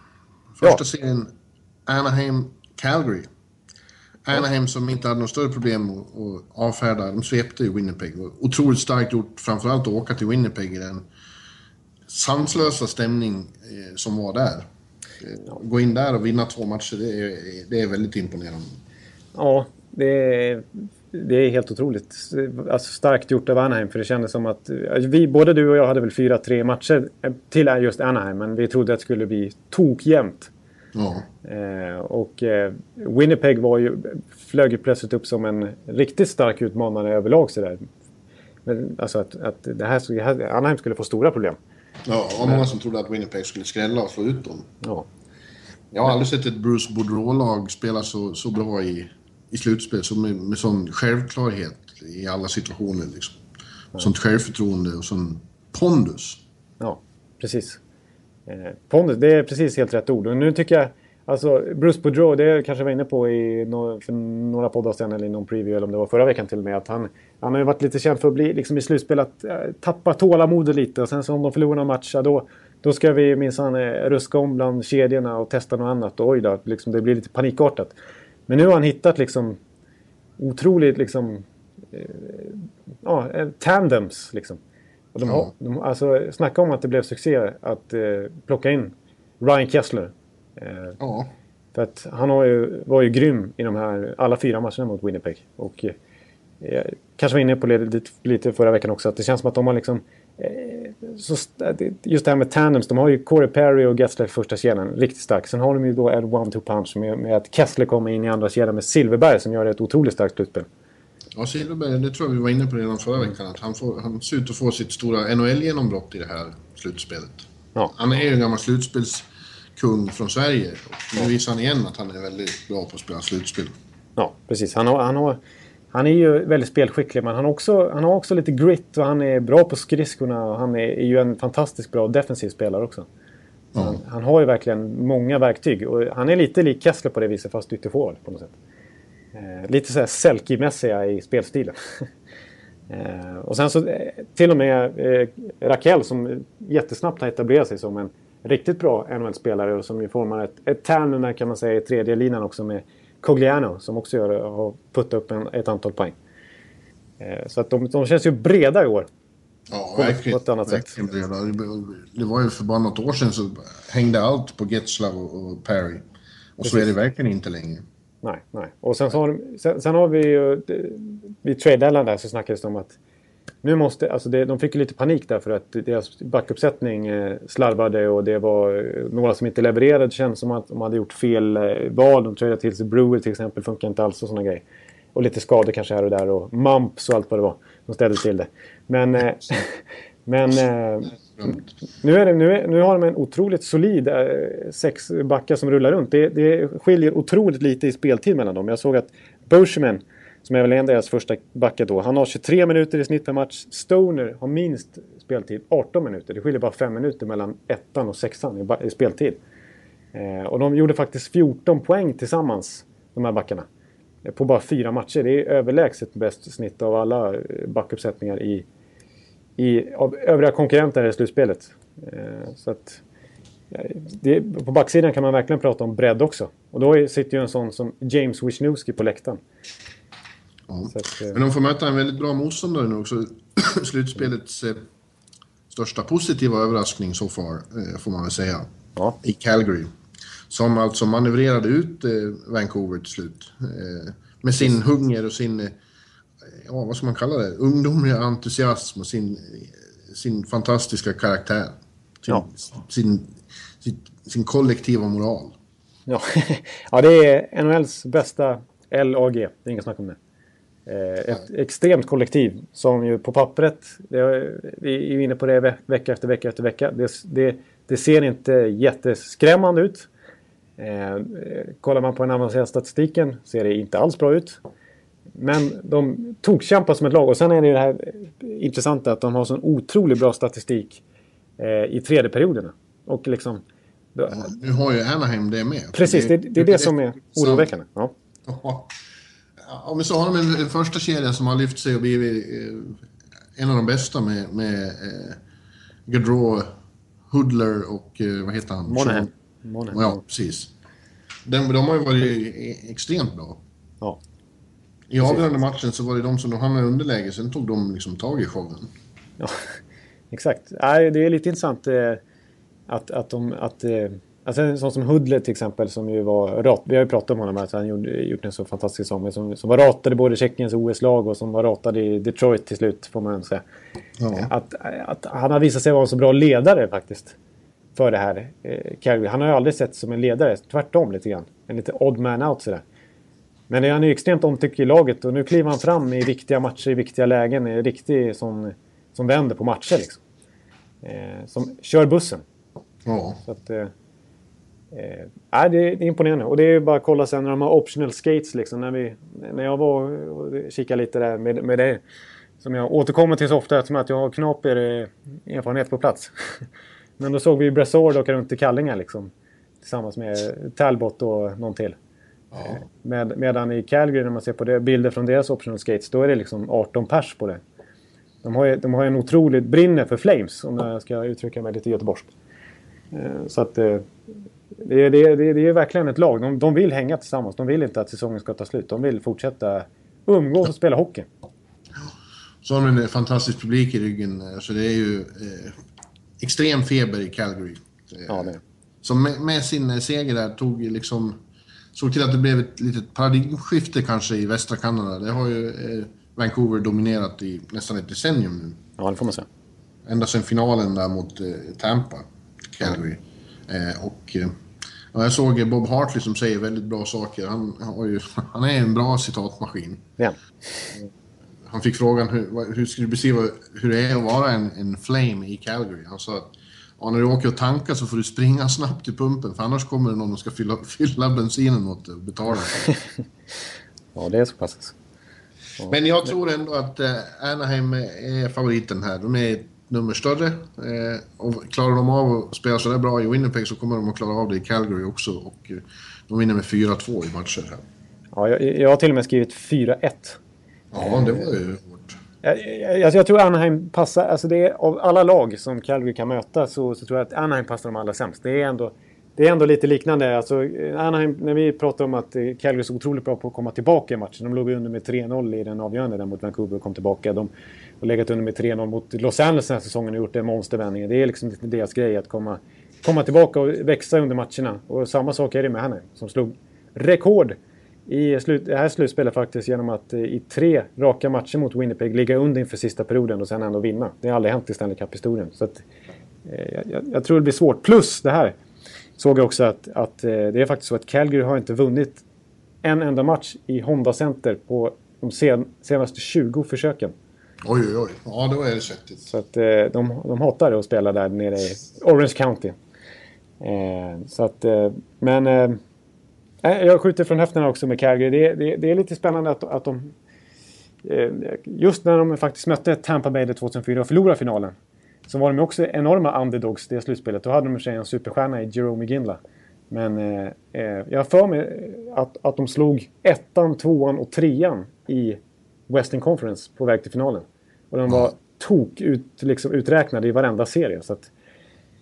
Första ja. serien Anaheim-Calgary. Anaheim som inte hade något större problem att, avfärda. De svepte ju Winnipeg. Otroligt starkt gjort, framförallt att åka till Winnipeg i den sanslösa stämning eh, som var där. Gå in där och vinna två matcher, det är, det är väldigt imponerande. Ja, det är, det är helt otroligt. Alltså starkt gjort av Anaheim för det kändes som att vi, både du och jag hade väl fyra, tre matcher till just Anaheim men vi trodde att det skulle bli tokjämnt. Ja. Eh, och eh, Winnipeg var ju, flög plötsligt upp som en riktigt stark utmanare överlag sådär. Men, alltså att, att det här, Anaheim skulle få stora problem. Ja, det var många som trodde att Winnipeg skulle skrälla och slå ut dem. Ja. Jag har aldrig sett ett Bruce Boudreau-lag spela så, så bra i, i slutspel så med, med sån självklarhet i alla situationer. Liksom. Ja. Sånt självförtroende och sån pondus. Ja, precis. Eh, pondus, det är precis helt rätt ord. Och nu tycker jag, alltså Bruce Boudreau, det kanske jag var inne på i no, för några poddar sen eller i någon preview eller om det var förra veckan till och med. Att han, han har ju varit lite känd för att bli liksom i slutspel att äh, tappa tålamodet lite och sen så om de förlorar någon match, då, då ska vi minsann äh, ruska om bland kedjorna och testa något annat. Och oj då, liksom, det blir lite panikartat. Men nu har han hittat liksom otroligt liksom eh, ja, tandems liksom. Och de har, de, alltså, snacka om att det blev succé att eh, plocka in Ryan Kessler. Eh, ja. För att han har ju, var ju grym i de här alla fyra matcherna mot Winnipeg. Och eh, kanske var inne på det lite, lite förra veckan också att det känns som att de har liksom eh, så, just det här med tandems. De har ju Corey Perry och Gessler i första kedjan. Riktigt stark. Sen har de ju då en one-two punch med, med att Kessler kommer in i andra kedjan med Silverberg som gör ett otroligt starkt slutspel. Ja, Silverberg, det tror jag vi var inne på redan förra veckan. Att han, får, han ser ut att få sitt stora NHL-genombrott i det här slutspelet. Ja. Han är ju en gammal slutspelskung från Sverige. Och nu visar han igen att han är väldigt bra på att spela slutspel. Ja, precis. Han har, han har han är ju väldigt spelskicklig men han har, också, han har också lite grit och han är bra på skridskorna och han är, är ju en fantastiskt bra defensiv spelare också. Mm. Han, han, har ju verkligen många verktyg och han är lite lik Kessler på det viset fast ytterforward på något sätt. Eh, lite såhär Selke-mässiga i spelstilen. eh, och sen så eh, till och med eh, Raquel som jättesnabbt har etablerat sig som en riktigt bra NHL-spelare och som ju formar ett, ett tandem kan man säga i tredje linan också med Cogliano som också gör, har puttat upp en, ett antal poäng. Eh, så att de, de känns ju breda i år. Ja, verkligen. På ett annat sätt. breda. Det var ju för bara något år sedan så hängde allt på Getzlav och Perry. Och Precis. så är det verkligen inte längre. Nej, nej. Och sen, så har, sen, sen har vi ju... Vid trade deadline där så snackades det om att nu måste, alltså det, de fick ju lite panik där för att deras backuppsättning eh, slarvade och det var eh, några som inte levererade. Det kändes som att de hade gjort fel eh, val. De tröjade till sig Brewer till exempel, funkar inte alls och sådana grejer. Och lite skador kanske här och där och Mumps och allt vad det var. De ställde till det. Men, men nu, är det, nu, är, nu har de en otroligt solid eh, sex backar som rullar runt. Det, det skiljer otroligt lite i speltid mellan dem. Jag såg att Bushman som är väl en deras första backar då. Han har 23 minuter i snitt per match. Stoner har minst speltid 18 minuter. Det skiljer bara 5 minuter mellan ettan och sexan i, speltid. Eh, och de gjorde faktiskt 14 poäng tillsammans, de här backarna. Eh, på bara fyra matcher. Det är överlägset bäst snitt av alla eh, backuppsättningar i, i, av övriga konkurrenter i slutspelet. Eh, så att, eh, det, på backsidan kan man verkligen prata om bredd också. Och då sitter ju en sån som James Wisniewski på läktaren. Ja. Att, eh, Men de får möta en väldigt bra motståndare nu också. Slutspelets eh, största positiva överraskning så far, eh, får man väl säga. Ja. I Calgary. Som alltså manövrerade ut eh, Vancouver till slut. Eh, med sin Precis. hunger och sin, ja vad ska man kalla det, ungdomliga entusiasm och sin, sin fantastiska karaktär. Sin, ja. sin, sin, sin kollektiva moral. Ja. ja, det är NHLs bästa LAG. Det är inget snack om det. Eh, ett extremt kollektiv som ju på pappret, det, vi är ju inne på det vecka efter vecka efter vecka. Det, det, det ser inte jätteskrämmande ut. Eh, kollar man på den avancerade statistiken ser det inte alls bra ut. Men de tokkämpar som ett lag och sen är det det här intressanta att de har sån otroligt bra statistik eh, i tredje perioderna. Och liksom... Ja, nu har ju Anaheim det med. Precis, det, det, det är det, som är oroväckande. Ja om vi så har de en, första kedja som har lyft sig och blivit eh, en av de bästa med, med eh, Gaudreau, Hoodler och eh, vad heter han? Monahan. Monahan. Ja, precis. De, de har ju varit extremt bra. Ja. I avgörande matchen så var det de som de hamnade i underläge, sen tog de liksom tag i showen. Ja, exakt. det är lite intressant eh, att, att, de, att eh, Alltså en sån som Hudler till exempel som ju var rat, Vi har ju pratat om honom att han gjorde, gjort en så fantastisk säsong. Som, som var ratad i både Tjeckiens OS-lag och som var ratad i Detroit till slut får man säga. Ja. Att, att han har visat sig vara en så bra ledare faktiskt. För det här eh, Calgary. Han har ju aldrig sett som en ledare. Tvärtom lite grann. En lite odd man out sådär. Men han är ju extremt omtyckt i laget och nu kliver han fram i viktiga matcher, i viktiga lägen. En riktig som, som vänder på matcher liksom. Eh, som kör bussen. Ja. Så att, eh, Eh, det, är imponerande. Och det är bara att kolla sen när de har optional skates. Liksom, när, vi, när jag var och kikade lite där med, med det. Som jag återkommer till så ofta eftersom att jag har knaper eh, erfarenhet på plats. Men då såg vi Brassard åka runt i kallingar liksom. Tillsammans med Talbot och någon till. Ja. Eh, med, medan i Calgary när man ser på det, bilder från deras optional skates då är det liksom 18 pers på det. De har ju, de har en otroligt brinner för Flames om jag ska uttrycka mig lite göteborgskt. Eh, så att det är, det, det, det är verkligen ett lag. De, de vill hänga tillsammans. De vill inte att säsongen ska ta slut. De vill fortsätta umgås och spela hockey. Så har de en fantastisk publik i ryggen. Så det är ju eh, extrem feber i Calgary. Ja, det. Som med, med, sin seger där tog liksom... Såg till att det blev ett litet paradigmskifte kanske i västra Kanada. Det har ju eh, Vancouver dominerat i nästan ett decennium nu. Ja, det får man säga. ända sedan finalen där mot eh, Tampa, Calgary. Eh, och eh, ja, jag såg Bob Hartley som säger väldigt bra saker. Han, har ju, han är en bra citatmaskin. Ja. Han fick frågan hur, hur skulle du beskriva hur det är att vara en, en flame i Calgary. Han sa att ja, när du åker och tankar så får du springa snabbt till pumpen för annars kommer det någon och ska fylla, fylla bensinen åt dig och betala. ja, det är så pass. Men jag tror ändå att eh, Anaheim är favoriten här. De är nummer större. Eh, och klarar de av att spela sådär bra i Winnipeg så kommer de att klara av det i Calgary också. Och eh, de vinner med 4-2 i matcher här. Ja, jag, jag har till och med skrivit 4-1. Ja, det var ju hårt. Jag, jag, jag, tror Anaheim passar, alltså det är, av alla lag som Calgary kan möta så, så tror jag att Anaheim passar dem allra sämst. Det är ändå, det är ändå lite liknande. Alltså, Anaheim, när vi pratar om att Calgary är så otroligt bra på att komma tillbaka i matchen. De låg under med 3-0 i den avgörande där mot Vancouver och kom tillbaka. De och legat under med 3-0 mot Los Angeles den här säsongen och gjort den monstervändningen. Det är liksom deras grej att komma, komma tillbaka och växa under matcherna. Och samma sak är det med henne, som slog rekord i slut, det här slutspelet faktiskt genom att eh, i tre raka matcher mot Winnipeg ligga under inför sista perioden och sen ändå vinna. Det har aldrig hänt i Stanley Cup-historien. Så att, eh, jag, jag, tror det blir svårt. Plus det här såg jag också att, att eh, det är faktiskt så att Calgary har inte vunnit en enda match i Honda Center på de sen, senaste 20 försöken. Oj, oj, oj. Ja, då är det svettigt. Så att eh, de, de hatar att spela där nere i Orange County. Eh, så att, eh, men... Jag skjuter från höfterna också med Calgary. Det, det, det, är lite spännande att, att de... Just när de faktiskt mötte Tampa Bay 2004 och förlorade finalen. Så var de också enorma underdogs det slutspelet. Då hade de i sig en superstjärna i Jerome Ginla. Men eh, jag har för mig att, att de slog ettan, tvåan och trean i Western Conference på väg till finalen. Och de var tok ut, liksom, uträknade i varenda serie. Så att,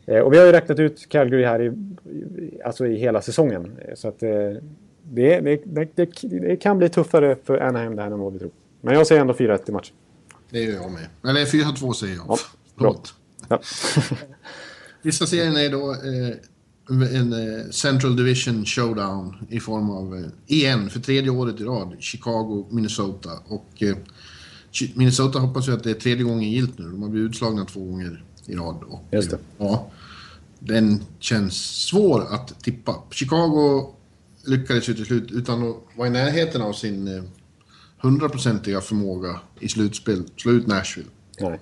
eh, och vi har ju räknat ut Calgary här i, alltså i hela säsongen. Så att eh, det, det, det, det, kan bli tuffare för Anaheim det här än vad vi tror. Men jag säger ändå 4-1 i matchen. Det gör jag med. Eller 4-2 säger jag. Ja, Förlåt. Ja. Sista serien är då eh, en eh, Central Division Showdown i form av, eh, igen, för tredje året i rad, Chicago, Minnesota. Och eh, Minnesota hoppas ju att det är tredje gången gilt nu. De har blivit utslagna två gånger i rad. Och, Just det. Ja, den känns svår att tippa. Chicago lyckades ju till slut, utan att vara i närheten av sin hundraprocentiga förmåga i slutspel, slå ut Nashville. Nej.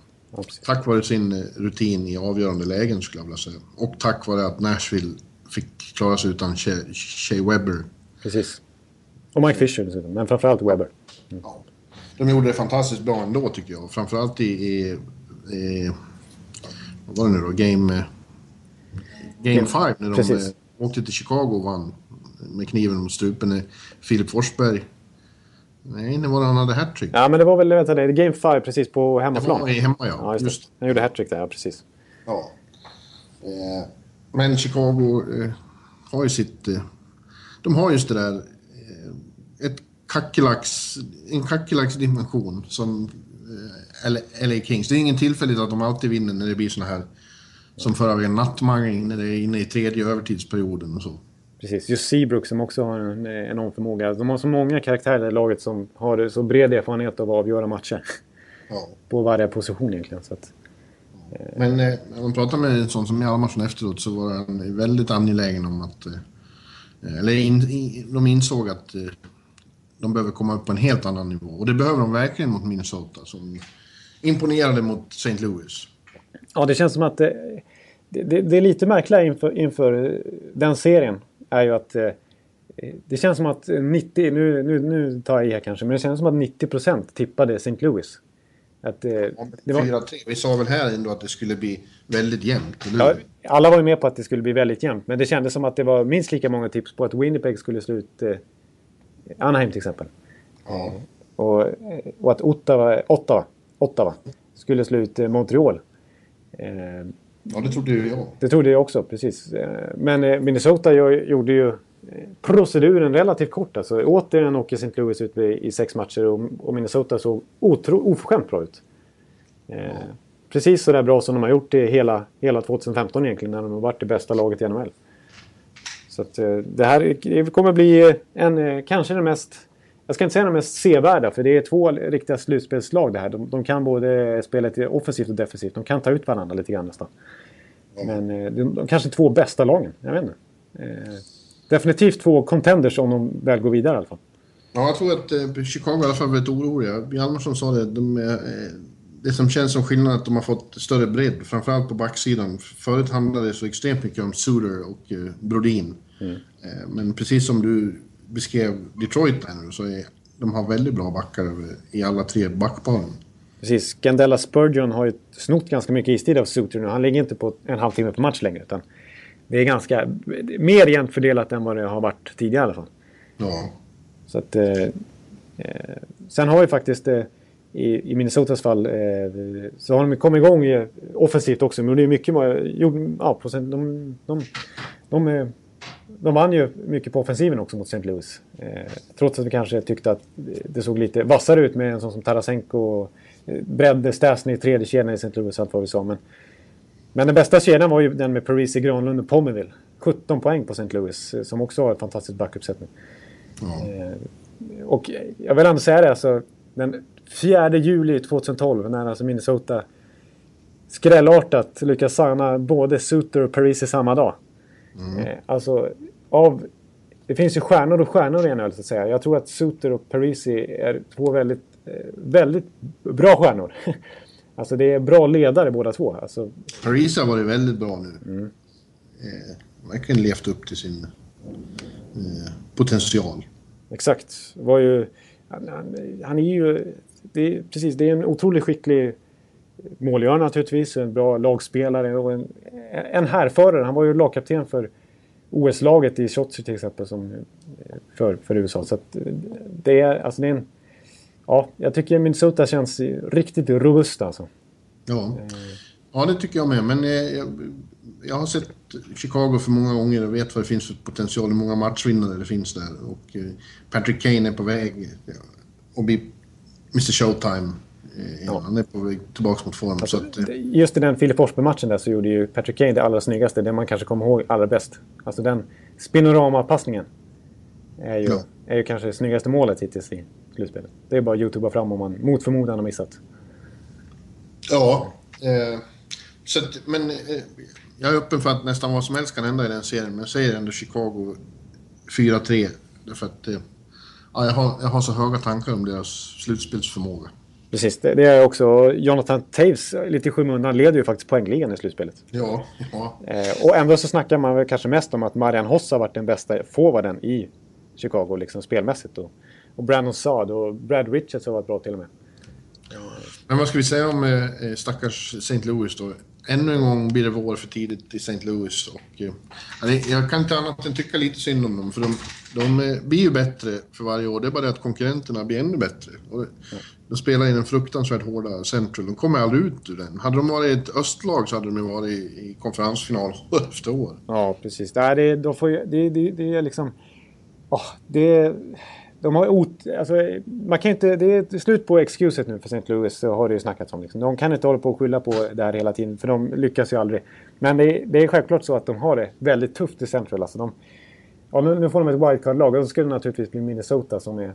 Tack vare sin eh, rutin i avgörande lägen skulle jag vilja säga. Och tack vare att Nashville fick klara sig utan Shea Webber. Precis. Och Mike Fisher dessutom, men framförallt Webber. Mm. Ja. De gjorde det fantastiskt bra ändå tycker jag. Framförallt i... i, i vad var det nu då? Game... Game 5 när de Precis. åkte till Chicago och vann med kniven mot strupen. Filip Forsberg Nej, det var han hade hattrick. Ja, men det var väl vänta, det, Game 5 precis på hemmaplan. Det var hemma, ja. ja just, just. Han gjorde hattrick där, ja precis. Ja. Eh, men Chicago eh, har ju sitt... Eh, de har just det där... Eh, ett kackerlacks... En kackerlacksdimension som eh, LA Kings. Det är ingen tillfällighet att de alltid vinner när det blir såna här... Som förra veckan, nattmangling när det är inne i tredje övertidsperioden och så. Precis, just Seabrook som också har en enorm förmåga. De har så många karaktärer i laget som har så bred erfarenhet av att avgöra matcher. Ja. På varje position egentligen. Så att, eh. Men eh, när man pratar med en sån som Hjalmarsson efteråt så var han väldigt angelägen om att... Eh, eller in, in, de insåg att eh, de behöver komma upp på en helt annan nivå. Och det behöver de verkligen mot Minnesota som imponerade mot St. Louis. Ja, det känns som att det, det, det är lite märkligt inför, inför den serien är ju att eh, det känns som att 90, nu, nu, nu tar jag i här kanske, men det känns som att 90 tippade St. Louis. Att, eh, det var... 4-3. Vi sa väl här ändå att det skulle bli väldigt jämnt, ja, Alla var ju med på att det skulle bli väldigt jämnt, men det kändes som att det var minst lika många tips på att Winnipeg skulle slå ut eh, Anaheim till exempel. Ja. Och, och att Ottawa, Ottawa, Ottawa skulle slå ut eh, Montreal. Eh, Ja, det trodde ju jag. Det trodde jag också, precis. Eh, men eh, Minnesota gjorde ju eh, proceduren relativt kort. Alltså, återigen åker St. Louis ut i sex matcher och Minnesota såg otro, oförskämt bra ut. Ja. Precis så där bra som de har gjort det hela, hela 2015 egentligen, när de har varit det bästa laget i NHL. Så att, det här kommer bli en, kanske den mest jag ska inte säga de mest sevärda, för det är två riktiga slutspelslag det här. De, de kan både spela lite offensivt och defensivt. De kan ta ut varandra lite grann nästan. Men eh, de, de kanske två bästa lagen, jag vet inte. Eh, definitivt två contenders om de väl går vidare i alla fall. Ja, jag tror att eh, Chicago i alla fall varit oroliga. Hjalmarsson sa det, de är, eh, det som känns som skillnad är att de har fått större bredd, framförallt på backsidan. Förut handlade det så extremt mycket om Suter och eh, Brodin. Mm. Eh, men precis som du beskrev Detroit där nu så är de har väldigt bra backar i alla tre backparen. Precis. Gandella Spurgeon har ju snott ganska mycket istid av Suter nu. Han ligger inte på en halvtimme per match längre. Utan det är ganska mer jämnt fördelat än vad det har varit tidigare i alla fall. Ja. Så att, eh, eh, sen har ju faktiskt eh, i, i Minnesotas fall eh, så har de kommit igång offensivt också. Men det är mycket... Ja, de, de, de, de, de vann ju mycket på offensiven också mot St. Louis. Eh, trots att vi kanske tyckte att det såg lite vassare ut med en sån som Tarasenko. Eh, Bredde, Stasny i tredje kedjan i St. Louis, allt vad vi sa. Men, men den bästa kedjan var ju den med Parisi, Granlund och Pomerville. 17 poäng på St. Louis, eh, som också har ett fantastiskt backuppsättning. Mm. Eh, och jag vill ändå säga det, alltså, den 4 juli 2012 när alltså Minnesota skrällartat lyckas signa både Suter och Parisi samma dag. Mm. Eh, alltså, av, det finns ju stjärnor och stjärnor i NHL så att säga. Jag tror att Suter och Parisi är två väldigt, eh, väldigt bra stjärnor. alltså det är bra ledare båda två. Alltså, Parisi har varit väldigt bra nu. Mm. Eh, verkligen levt upp till sin eh, potential. Exakt. Var ju, han, han är ju... Det är, precis, det är en otroligt skicklig målgörare naturligtvis, en bra lagspelare och en, en härförare. Han var ju lagkapten för OS-laget i Sochi till exempel som, för, för USA. Så det är, alltså det är en, ja, jag tycker Minnesota känns riktigt robust alltså. Ja, ja det tycker jag med. Men eh, jag, jag har sett Chicago för många gånger och vet vad det finns för potential, hur många matchvinnare det finns där. Och eh, Patrick Kane är på väg att bli Mr Showtime Ja. Han är på väg tillbaka mot form. Alltså, att, just i den Filip Forsberg-matchen där så gjorde ju Patrick Kane det allra snyggaste. Det man kanske kommer ihåg allra bäst. Alltså den spinorama-passningen. Är ju, ja. är ju kanske det snyggaste målet hittills i slutspelet. Det är bara att youtuba fram om man mot förmodan har missat. Ja. Eh, så att, men eh, jag är öppen för att nästan vad som helst kan hända i den serien. Men jag säger ändå Chicago 4-3. Därför att eh, ja, jag, har, jag har så höga tankar om deras slutspelsförmåga. Precis, det, det är också Jonathan Taves lite i skymundan leder ju faktiskt poängligan i slutspelet. Ja, ja. Eh, och ändå så snackar man väl kanske mest om att Marian Hossa har varit den bästa forwarden i Chicago liksom spelmässigt. Och, och Brandon Saad och Brad Richards har varit bra till och med. Ja. Men vad ska vi säga om eh, stackars St. Louis då? Ännu en gång blir det vår för tidigt i St. Louis. Och, eh, jag kan inte annat än tycka lite synd om dem, för de, de eh, blir ju bättre för varje år. Det är bara det att konkurrenterna blir ännu bättre. Och, de spelar i den fruktansvärt hårda Central. De kommer aldrig ut ur den. Hade de varit ett östlag så hade de varit i, i konferensfinal efter år. Ja, precis. Det, är, det, de får, det, det, det är liksom... Oh, det, de har ot, alltså, man kan inte, det är slut på excuset nu för St. Louis, så har det ju snackats om. Liksom. De kan inte hålla på och skylla på det här hela tiden, för de lyckas ju aldrig. Men det, det är självklart så att de har det väldigt tufft i Central. Alltså de, ja, nu, nu får de ett wildcard-lag och då skulle det naturligtvis bli Minnesota som är,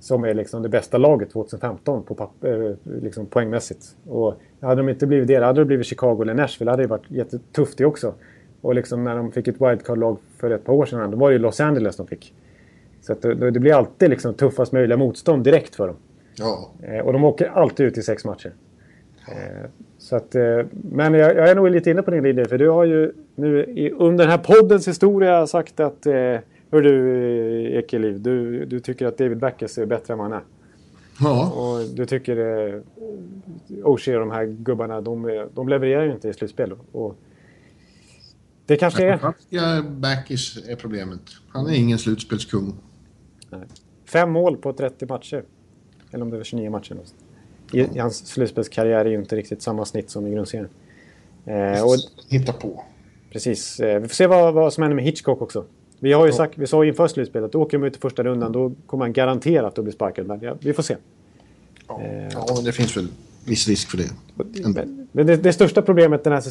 som är liksom det bästa laget 2015 på papper, eh, liksom poängmässigt. Och hade de inte blivit det, hade det blivit Chicago eller Nashville, hade det varit jättetufft det också. Och liksom när de fick ett wildcard-lag för ett par år sedan, då var det ju Los Angeles de fick. Så att det, blir alltid liksom tuffast möjliga motstånd direkt för dem. Ja. Eh, och de åker alltid ut i sex matcher. Eh, så att, eh, men jag, jag, är nog lite inne på din linje. För du har ju nu i, under den här poddens historia sagt att... Hör du Ekeliv, du, du tycker att David Backes är bättre än vad han är. Ja. Och du tycker eh, O'Shea och de här gubbarna, de, de levererar ju inte i slutspel. Och, det kanske är... Ja, Backis är problemet. Han är ingen slutspelskung. Fem mål på 30 matcher. Eller om det var 29 matcher. I, i hans slutspelskarriär är ju inte riktigt samma snitt som i grundserien. Eh, och, Hitta på. Precis. Eh, vi får se vad, vad som händer med Hitchcock också. Vi har ju sagt, vi sa inför slutspelet att åker de ut i första rundan då kommer han garanterat att bli sparkad. Men ja, vi får se. Ja, eh, ja det finns väl viss risk för det. Men det, det, största problemet den här,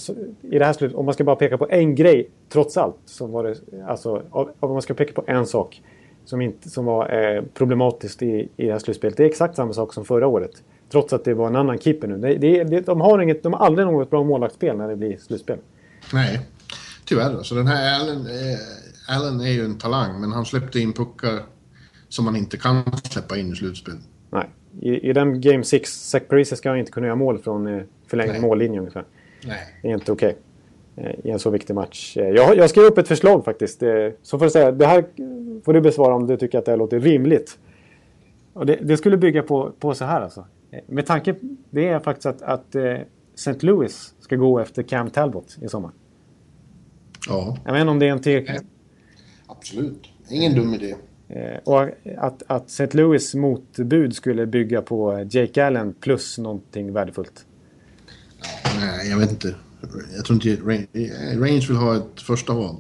i det här slutet, om man ska bara peka på en grej, trots allt, så var det, alltså, om man ska peka på en sak, som, inte, som var eh, problematiskt i, i det här slutspelet. Det är exakt samma sak som förra året. Trots att det var en annan keeper nu. Det, det, det, de, har inget, de har aldrig något bra målvaktsspel när det blir slutspel. Nej, tyvärr. Alltså, den här Allen, eh, Allen är ju en talang, men han släppte in puckar som man inte kan släppa in i slutspel. Nej. I, i den Game 6, Zach Parise ska inte kunna göra mål från eh, förlängd mållinje ungefär. Nej. Det är inte okej. Okay. I en så viktig match. Eh, jag, jag skrev upp ett förslag faktiskt. Eh, så får du säga, det här får du besvara om du tycker att det här låter rimligt. Och det, det skulle bygga på, på så här alltså. Med tanke det är faktiskt att, att St. Louis ska gå efter Cam Talbot i sommar. Ja. Jag vet inte om det är en till... Absolut. Ingen dum idé. Eh, och att, att St. Louis motbud skulle bygga på Jake Allen plus någonting värdefullt. Nej, jag vet inte. Jag tror inte Range vill ha ett första val.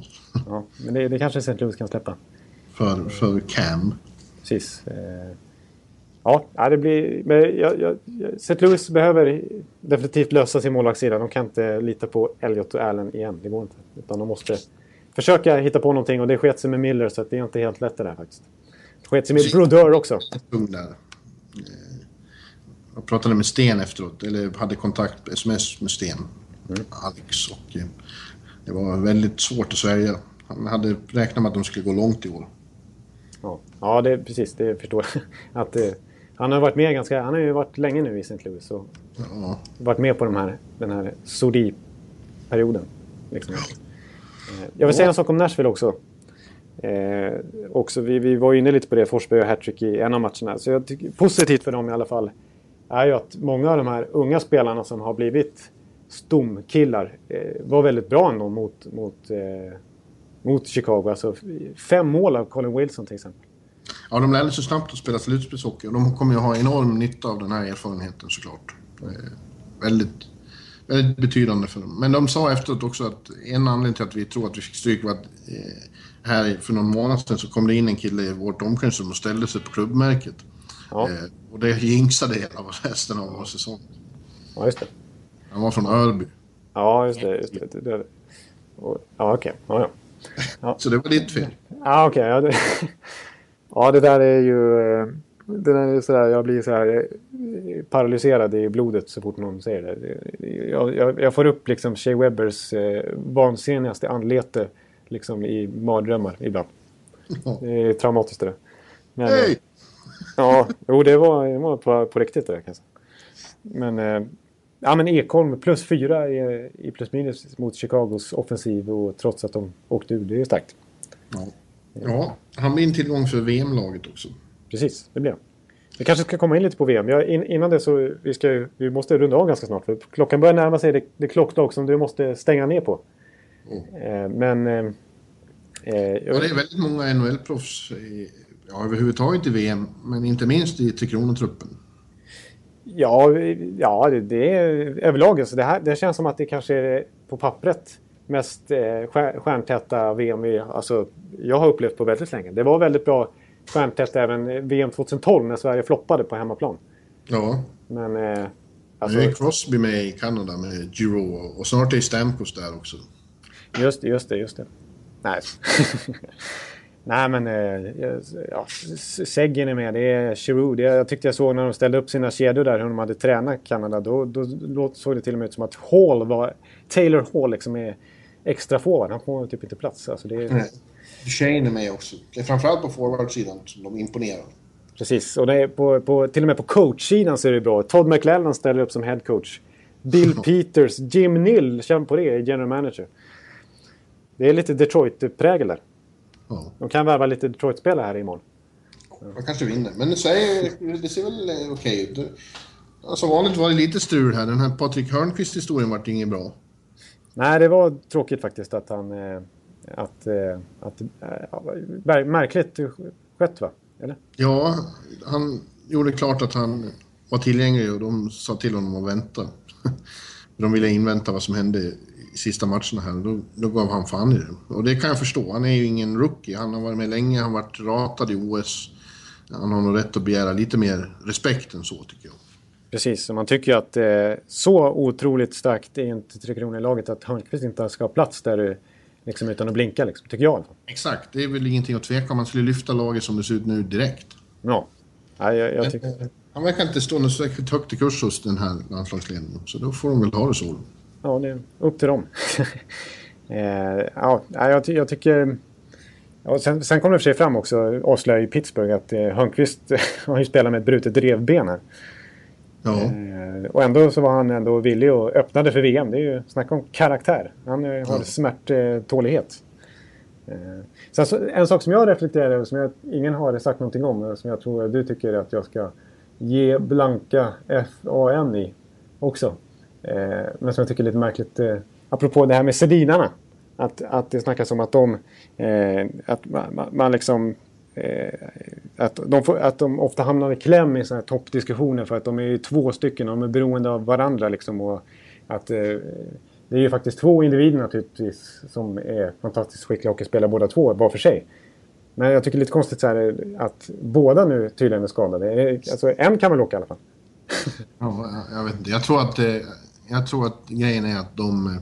Ja, men det, det kanske St. Louis kan släppa. För, för Cam. Precis. Eh, ja, det blir... Men jag, jag, St. Louis behöver definitivt lösa sin målvaktssida. De kan inte lita på Elliot och Allen igen. Det går inte. Utan de måste försöka hitta på någonting och det sket sig med Miller så det är inte helt lätt det där faktiskt. Det sket sig med Brodeur också. Där. Jag pratade med Sten efteråt, eller hade kontakt, sms med Sten, mm. Alex. Och eh, det var väldigt svårt att svälja. Han hade räknat med att de skulle gå långt i år. Ja, ja det, precis. Det förstår jag. Att, eh, han har varit med ganska... Han har ju varit länge nu i St. Louis och ja. varit med på de här, den här Sodi-perioden. Liksom. Eh, jag vill säga en sak om Nashville också. Eh, också vi, vi var inne lite på det, Forsberg och hattrick i en av matcherna. Så jag tycker, positivt för dem i alla fall är ju att många av de här unga spelarna som har blivit stomkillar eh, var väldigt bra ändå mot, mot, eh, mot Chicago. Alltså fem mål av Colin Wilson till exempel. Ja, de lärde sig snabbt att spela slutspelshockey och de kommer ju ha enorm nytta av den här erfarenheten såklart. Eh, väldigt väldigt betydande för dem. Men de sa efteråt också att en anledning till att vi tror att vi fick stryk var att här för någon månad sedan så kom det in en kille i vårt omklädningsrum och ställde sig på klubbmärket. Ja. Och det jinxade hela resten av vår säsong. Ja, just det. Han var från Örby. Ja, just det. Just det. det, Och, ja, okej. Okay. Ja, ja. så det var ditt fel. Ja, okej. Okay. Ja, det... ja, det där är ju... Eh, den är sådär, jag blir så här eh, paralyserad i blodet så fort någon säger det. Jag, jag, jag får upp liksom Shea Webbers eh, vansinnigaste anlete liksom i mardrömmar ibland. Det är traumatiskt det där. Hej! Ja, jo det var, det var på, på riktigt det kanske. Men, eh, ja, men Ekholm plus fyra i, i plus minus mot Chicagos offensiv och trots att de åkte ur. Det är starkt. Ja, ja han blir en tillgång för VM-laget också. Precis, det blir han. Vi kanske ska komma in lite på VM. Ja, in, innan det så vi, ska, vi måste runda av ganska snart. För klockan börjar närma sig det, det klockslag som du måste stänga ner på. Mm. Eh, men... Eh, ja, det är väldigt många NHL-proffs ja, överhuvudtaget i VM, men inte minst i Tre Kronor-truppen. Ja, ja det, det är överlag. Alltså det, här, det känns som att det kanske är på pappret mest eh, stjärntäta VM vi, alltså, jag har upplevt på väldigt länge. Det var väldigt bra stjärntätt även VM 2012 när Sverige floppade på hemmaplan. Ja. Men... Eh, alltså, nu är Crosby med i Kanada med Giro och snart är Stamkos där också. Just det, just det, just det. Nej. Nej men eh, ja, Seggen är med, det är Giroud. Jag tyckte jag såg när de ställde upp sina kedjor där hur de hade tränat Kanada. Då, då såg det till och med ut som att Hall var... Taylor Hall liksom är extra forward. Han får typ inte plats. Alltså det, Nej. Duchene är med också. Det är framförallt på forwardsidan som de imponerar. Precis, och det är på, på, till och med på coachsidan så är det bra. Todd McLellan ställer upp som headcoach. Bill Peters, Jim Nill, känn på det, är general manager. Det är lite Detroit-prägel där. Ja. De kan värva lite Detroit-spelare här imorgon. De kanske vinner, men det ser väl eh, okej ut. Som vanligt var det lite strul här. Den här Patrik Hörnqvist-historien vart inget bra. Nej, det var tråkigt faktiskt att han... Eh, att, eh, att, äh, märkligt skött va? Eller? Ja, han gjorde klart att han var tillgänglig och de sa till honom att vänta. de ville invänta vad som hände sista matcherna här. Då, då gav han fan i det. Och det kan jag förstå. Han är ju ingen rookie. Han har varit med länge, han har varit ratad i OS. Han har nog rätt att begära lite mer respekt än så tycker jag. Precis, och man tycker ju att eh, så otroligt starkt är inte Tre Kronor-laget att Hörnqvist inte ska ha plats där liksom utan att blinka, liksom, tycker jag. Exakt, det är väl ingenting att tveka om. Man skulle lyfta laget som det ser ut nu direkt. Ja, ja jag, jag tycker... Men, han verkar inte stå något särskilt högt i kurs hos den här landslagsledningen. Så då får de väl ha det så. Ja, det är upp till dem. eh, ja, jag, jag tycker... Ja, sen, sen kom det för sig fram också, avslöjade i Pittsburgh, att eh, Hörnqvist har ju spelat med ett brutet revben här. Ja. Eh, och ändå så var han ändå villig och öppnade för VM. Det är ju snacka om karaktär. Han eh, har Ja. smärttålighet. Eh, sen så, en sak som jag reflekterar över, som jag, ingen har sagt någonting om, och som jag tror att du tycker att jag ska ge blanka FAN i också. Eh, men som jag tycker är lite märkligt, eh, apropå det här med Sedinarna. Att, att det snackas om att de, eh, att man, man- liksom Eh, att, de får, att de ofta hamnar i kläm i sådana här toppdiskussioner för att de är ju två stycken och de är beroende av varandra. Liksom, och att, eh, det är ju faktiskt två individer naturligtvis som är fantastiskt skickliga och spelar båda två var för sig. Men jag tycker det är lite konstigt så här, eh, att båda nu tydligen är skadade. Eh, alltså, en kan väl åka i alla fall. Ja, jag- jag vet inte. Jag tror att, eh, jag tror att grejen är att de eh,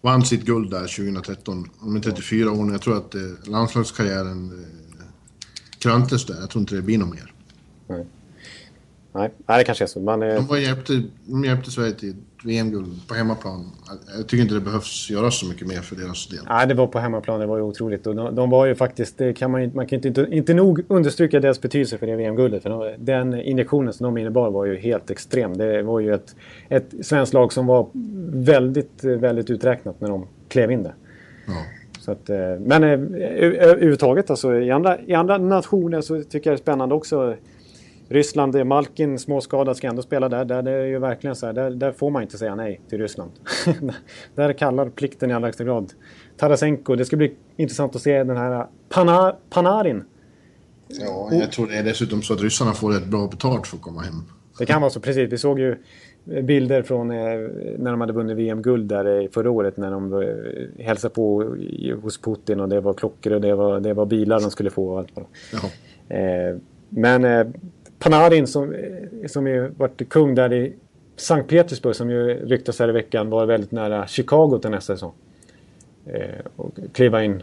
vann sitt guld där 2013. De är 34 år nu. Jag tror att eh, landslagskarriären eh, kröntes där. Jag tror inte det blir något mer. Nej, Nej det kanske är så. Man, eh, De, var hjälpte, de hjälpte Sverige till VM-guld på hemmaplan. Jag- tycker inte det behövs göras så mycket mer för deras del. Nej, det var på hemmaplan. Det var ju otroligt. Och de, de var ju faktiskt, det kan man, man kan inte, inte nog understryka deras betydelse för det VM-guldet. För de, den injektionen som de innebar var ju helt extrem. Det var ju ett, ett svenskt lag som var väldigt, väldigt uträknat när de klev in där. Ja. Att, eh, men eh, överhuvudtaget alltså, i andra, i andra nationer så tycker jag det är spännande också. Ryssland, Malkin småskadad ska ändå spela där. Där det är ju verkligen så här, där, där får man inte säga nej till Ryssland. där kallar plikten i allra högsta grad. Tarasenko, det ska bli intressant att se den här Pana, Panarin. Ja, jag tror det är dessutom så att ryssarna får rätt bra betalt för att komma hem. Det kan vara så, precis. Vi såg ju bilder från eh, när de hade vunnit VM-guld där eh, förra året när de eh, hälsade på hos Putin och det var klockor och det var, det var bilar de skulle få och allt Ja. Men Panarin som, eh, som ju varit kung där i Sankt Petersburg som ju ryktas här i veckan var väldigt nära Chicago till nästa säsong. Eh, och kliva in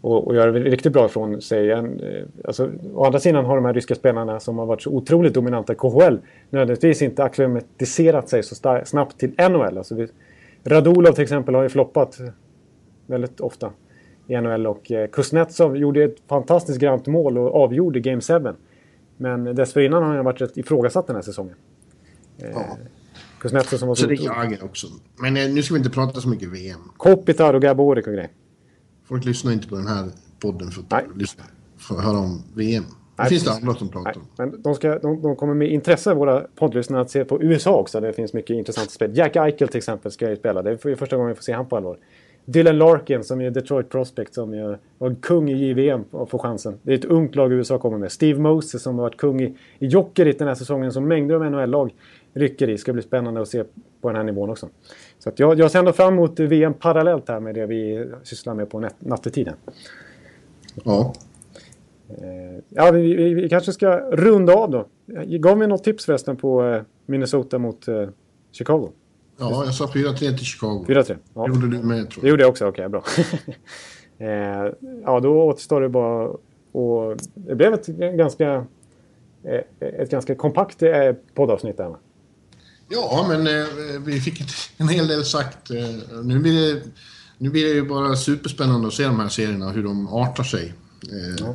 och, och göra riktigt bra ifrån sig. En, eh, alltså, å andra sidan har de här ryska spelarna som har varit så otroligt dominanta i KHL nödvändigtvis inte akklimatiserat sig så star- snabbt till NHL. Alltså, vi, Radulov till exempel har ju floppat väldigt ofta i NHL och eh, Kuznetsov gjorde ett fantastiskt grant mål och avgjorde Game 7. Men dessförinnan har han varit rätt ifrågasatt den här säsongen. Eh, Ja. Kuznetsov som var Så så det är. Jagr också. Men eh, nu ska vi inte prata så mycket VM. Kopitar och Gaborik och grejer. Folk lyssnar inte på den här podden för att Nej. lyssna, för att höra om VM. Det Nej, finns det andra som pratar om. men de, ska, de, de kommer med intresse, våra poddlyssnare, att se på USA också. Där det finns mycket intressant spel. Jack Eichel till exempel ska ju spela. Det är för- första gången vi får se han på allvar. Dylan Larkin som är Detroit Prospect som ju var kung i JVM och får chansen. Det är ett ungt lag USA kommer med. Steve Moses som har varit kung i, i Jokerit den här säsongen som mängder av NHL-lag rycker i. Ska bli spännande att se på den här nivån också. Så att jag, jag ser ändå fram emot VM parallellt här med det vi sysslar med på nat- nattetiden. Ja. Eh, Ja, vi, vi, vi kanske ska runda av då. Gav vi något tips förresten på eh, Minnesota mot eh, Chicago? Ja, jag sa 4-3 till Chicago. 4-3? Ja. Det gjorde du med tror Det jag. gjorde jag också, okej bra. eh, ja, då återstår det bara och Det blev ett ganska, eh, ett ganska kompakt eh, poddavsnitt där va? Ja, men eh, vi fick en hel del sagt. Nu, blir det, nu blir det ju bara superspännande att se de här serierna, hur de artar sig. Eh,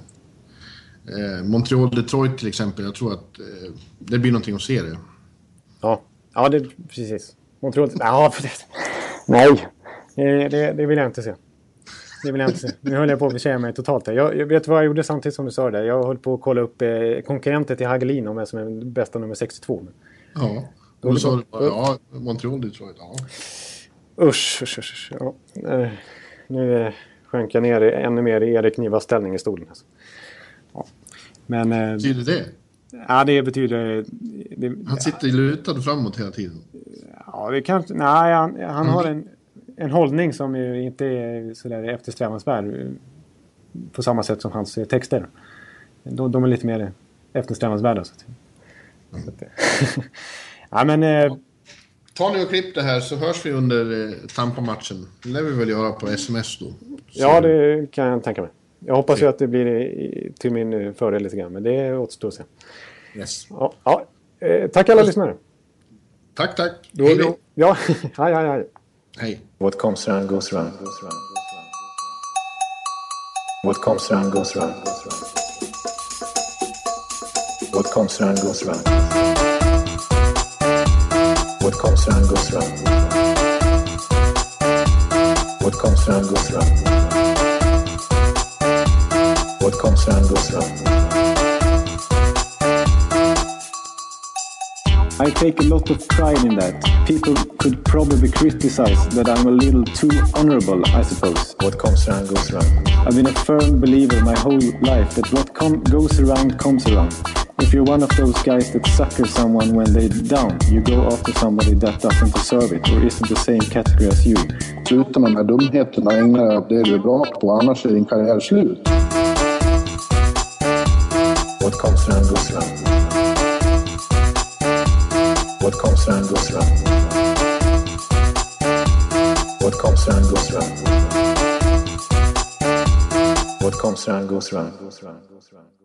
eh, Montreal-Detroit till exempel, jag tror att det blir någonting att se det. Ja, ja det, precis. Montreal... Ja, precis. Nej, eh, det, det vill jag inte se. Det vill jag inte se. Nu höll jag på att försäga mig totalt här. Jag, jag vet vad jag gjorde samtidigt som du sa det. Jag höll på att kolla upp eh, konkurrenter till Hagelin om vem som är bästa nummer 62. Ja. Och då sa du bara, ja, Montreal-Detroit, ja. Usch, usch, usch. Ja. eh, Nu eh, sjönk jag ner ännu mer i Erik Nivas ställning i stolen. Alltså. Ja. Men eh, Betyder det? ja, det betyder... Det, Han sitter lutad framåt hela tiden. Ja, det kanske... Nej, han, han har en, en hållning som ju inte är sådär eftersträvansvärd eh, på samma sätt som hans eh, texter. De, de är lite mer eftersträvansvärda. Så att, så att, eh, ja, men... Eh, ta nu och klipp det här så hörs vi under Tampa-matchen. Det lär vi väl göra på sms då. Så, Ja, det kan jag tänka mig. Jag hoppas ju att det blir till min fördel lite grann, men det återstår att se. Yes. Ja, ja. Eh, tack alla lyssnare. Tack, tack. Då Hej är vi... då. Ja, hej, hej, hej. Hej. What comes around goes around. What comes around goes around. What comes around goes around. What comes around goes around. What comes around goes around. What comes around goes around. I take a lot of pride in that. People could probably criticize that I'm a little too honorable, I suppose. What comes around goes around. I've been a firm believer my whole life that what com- goes around comes around. If you're one of those guys that sucker someone when they're down, you go after somebody that doesn't deserve it or isn't the same category as you. Sluta med de här dumheterna och ägna dig åt det du är bra på, annars är din karriär slut. What comes around goes around. What comes round goes round. What comes round goes round. What comes round goes round. Goes round. Goes round.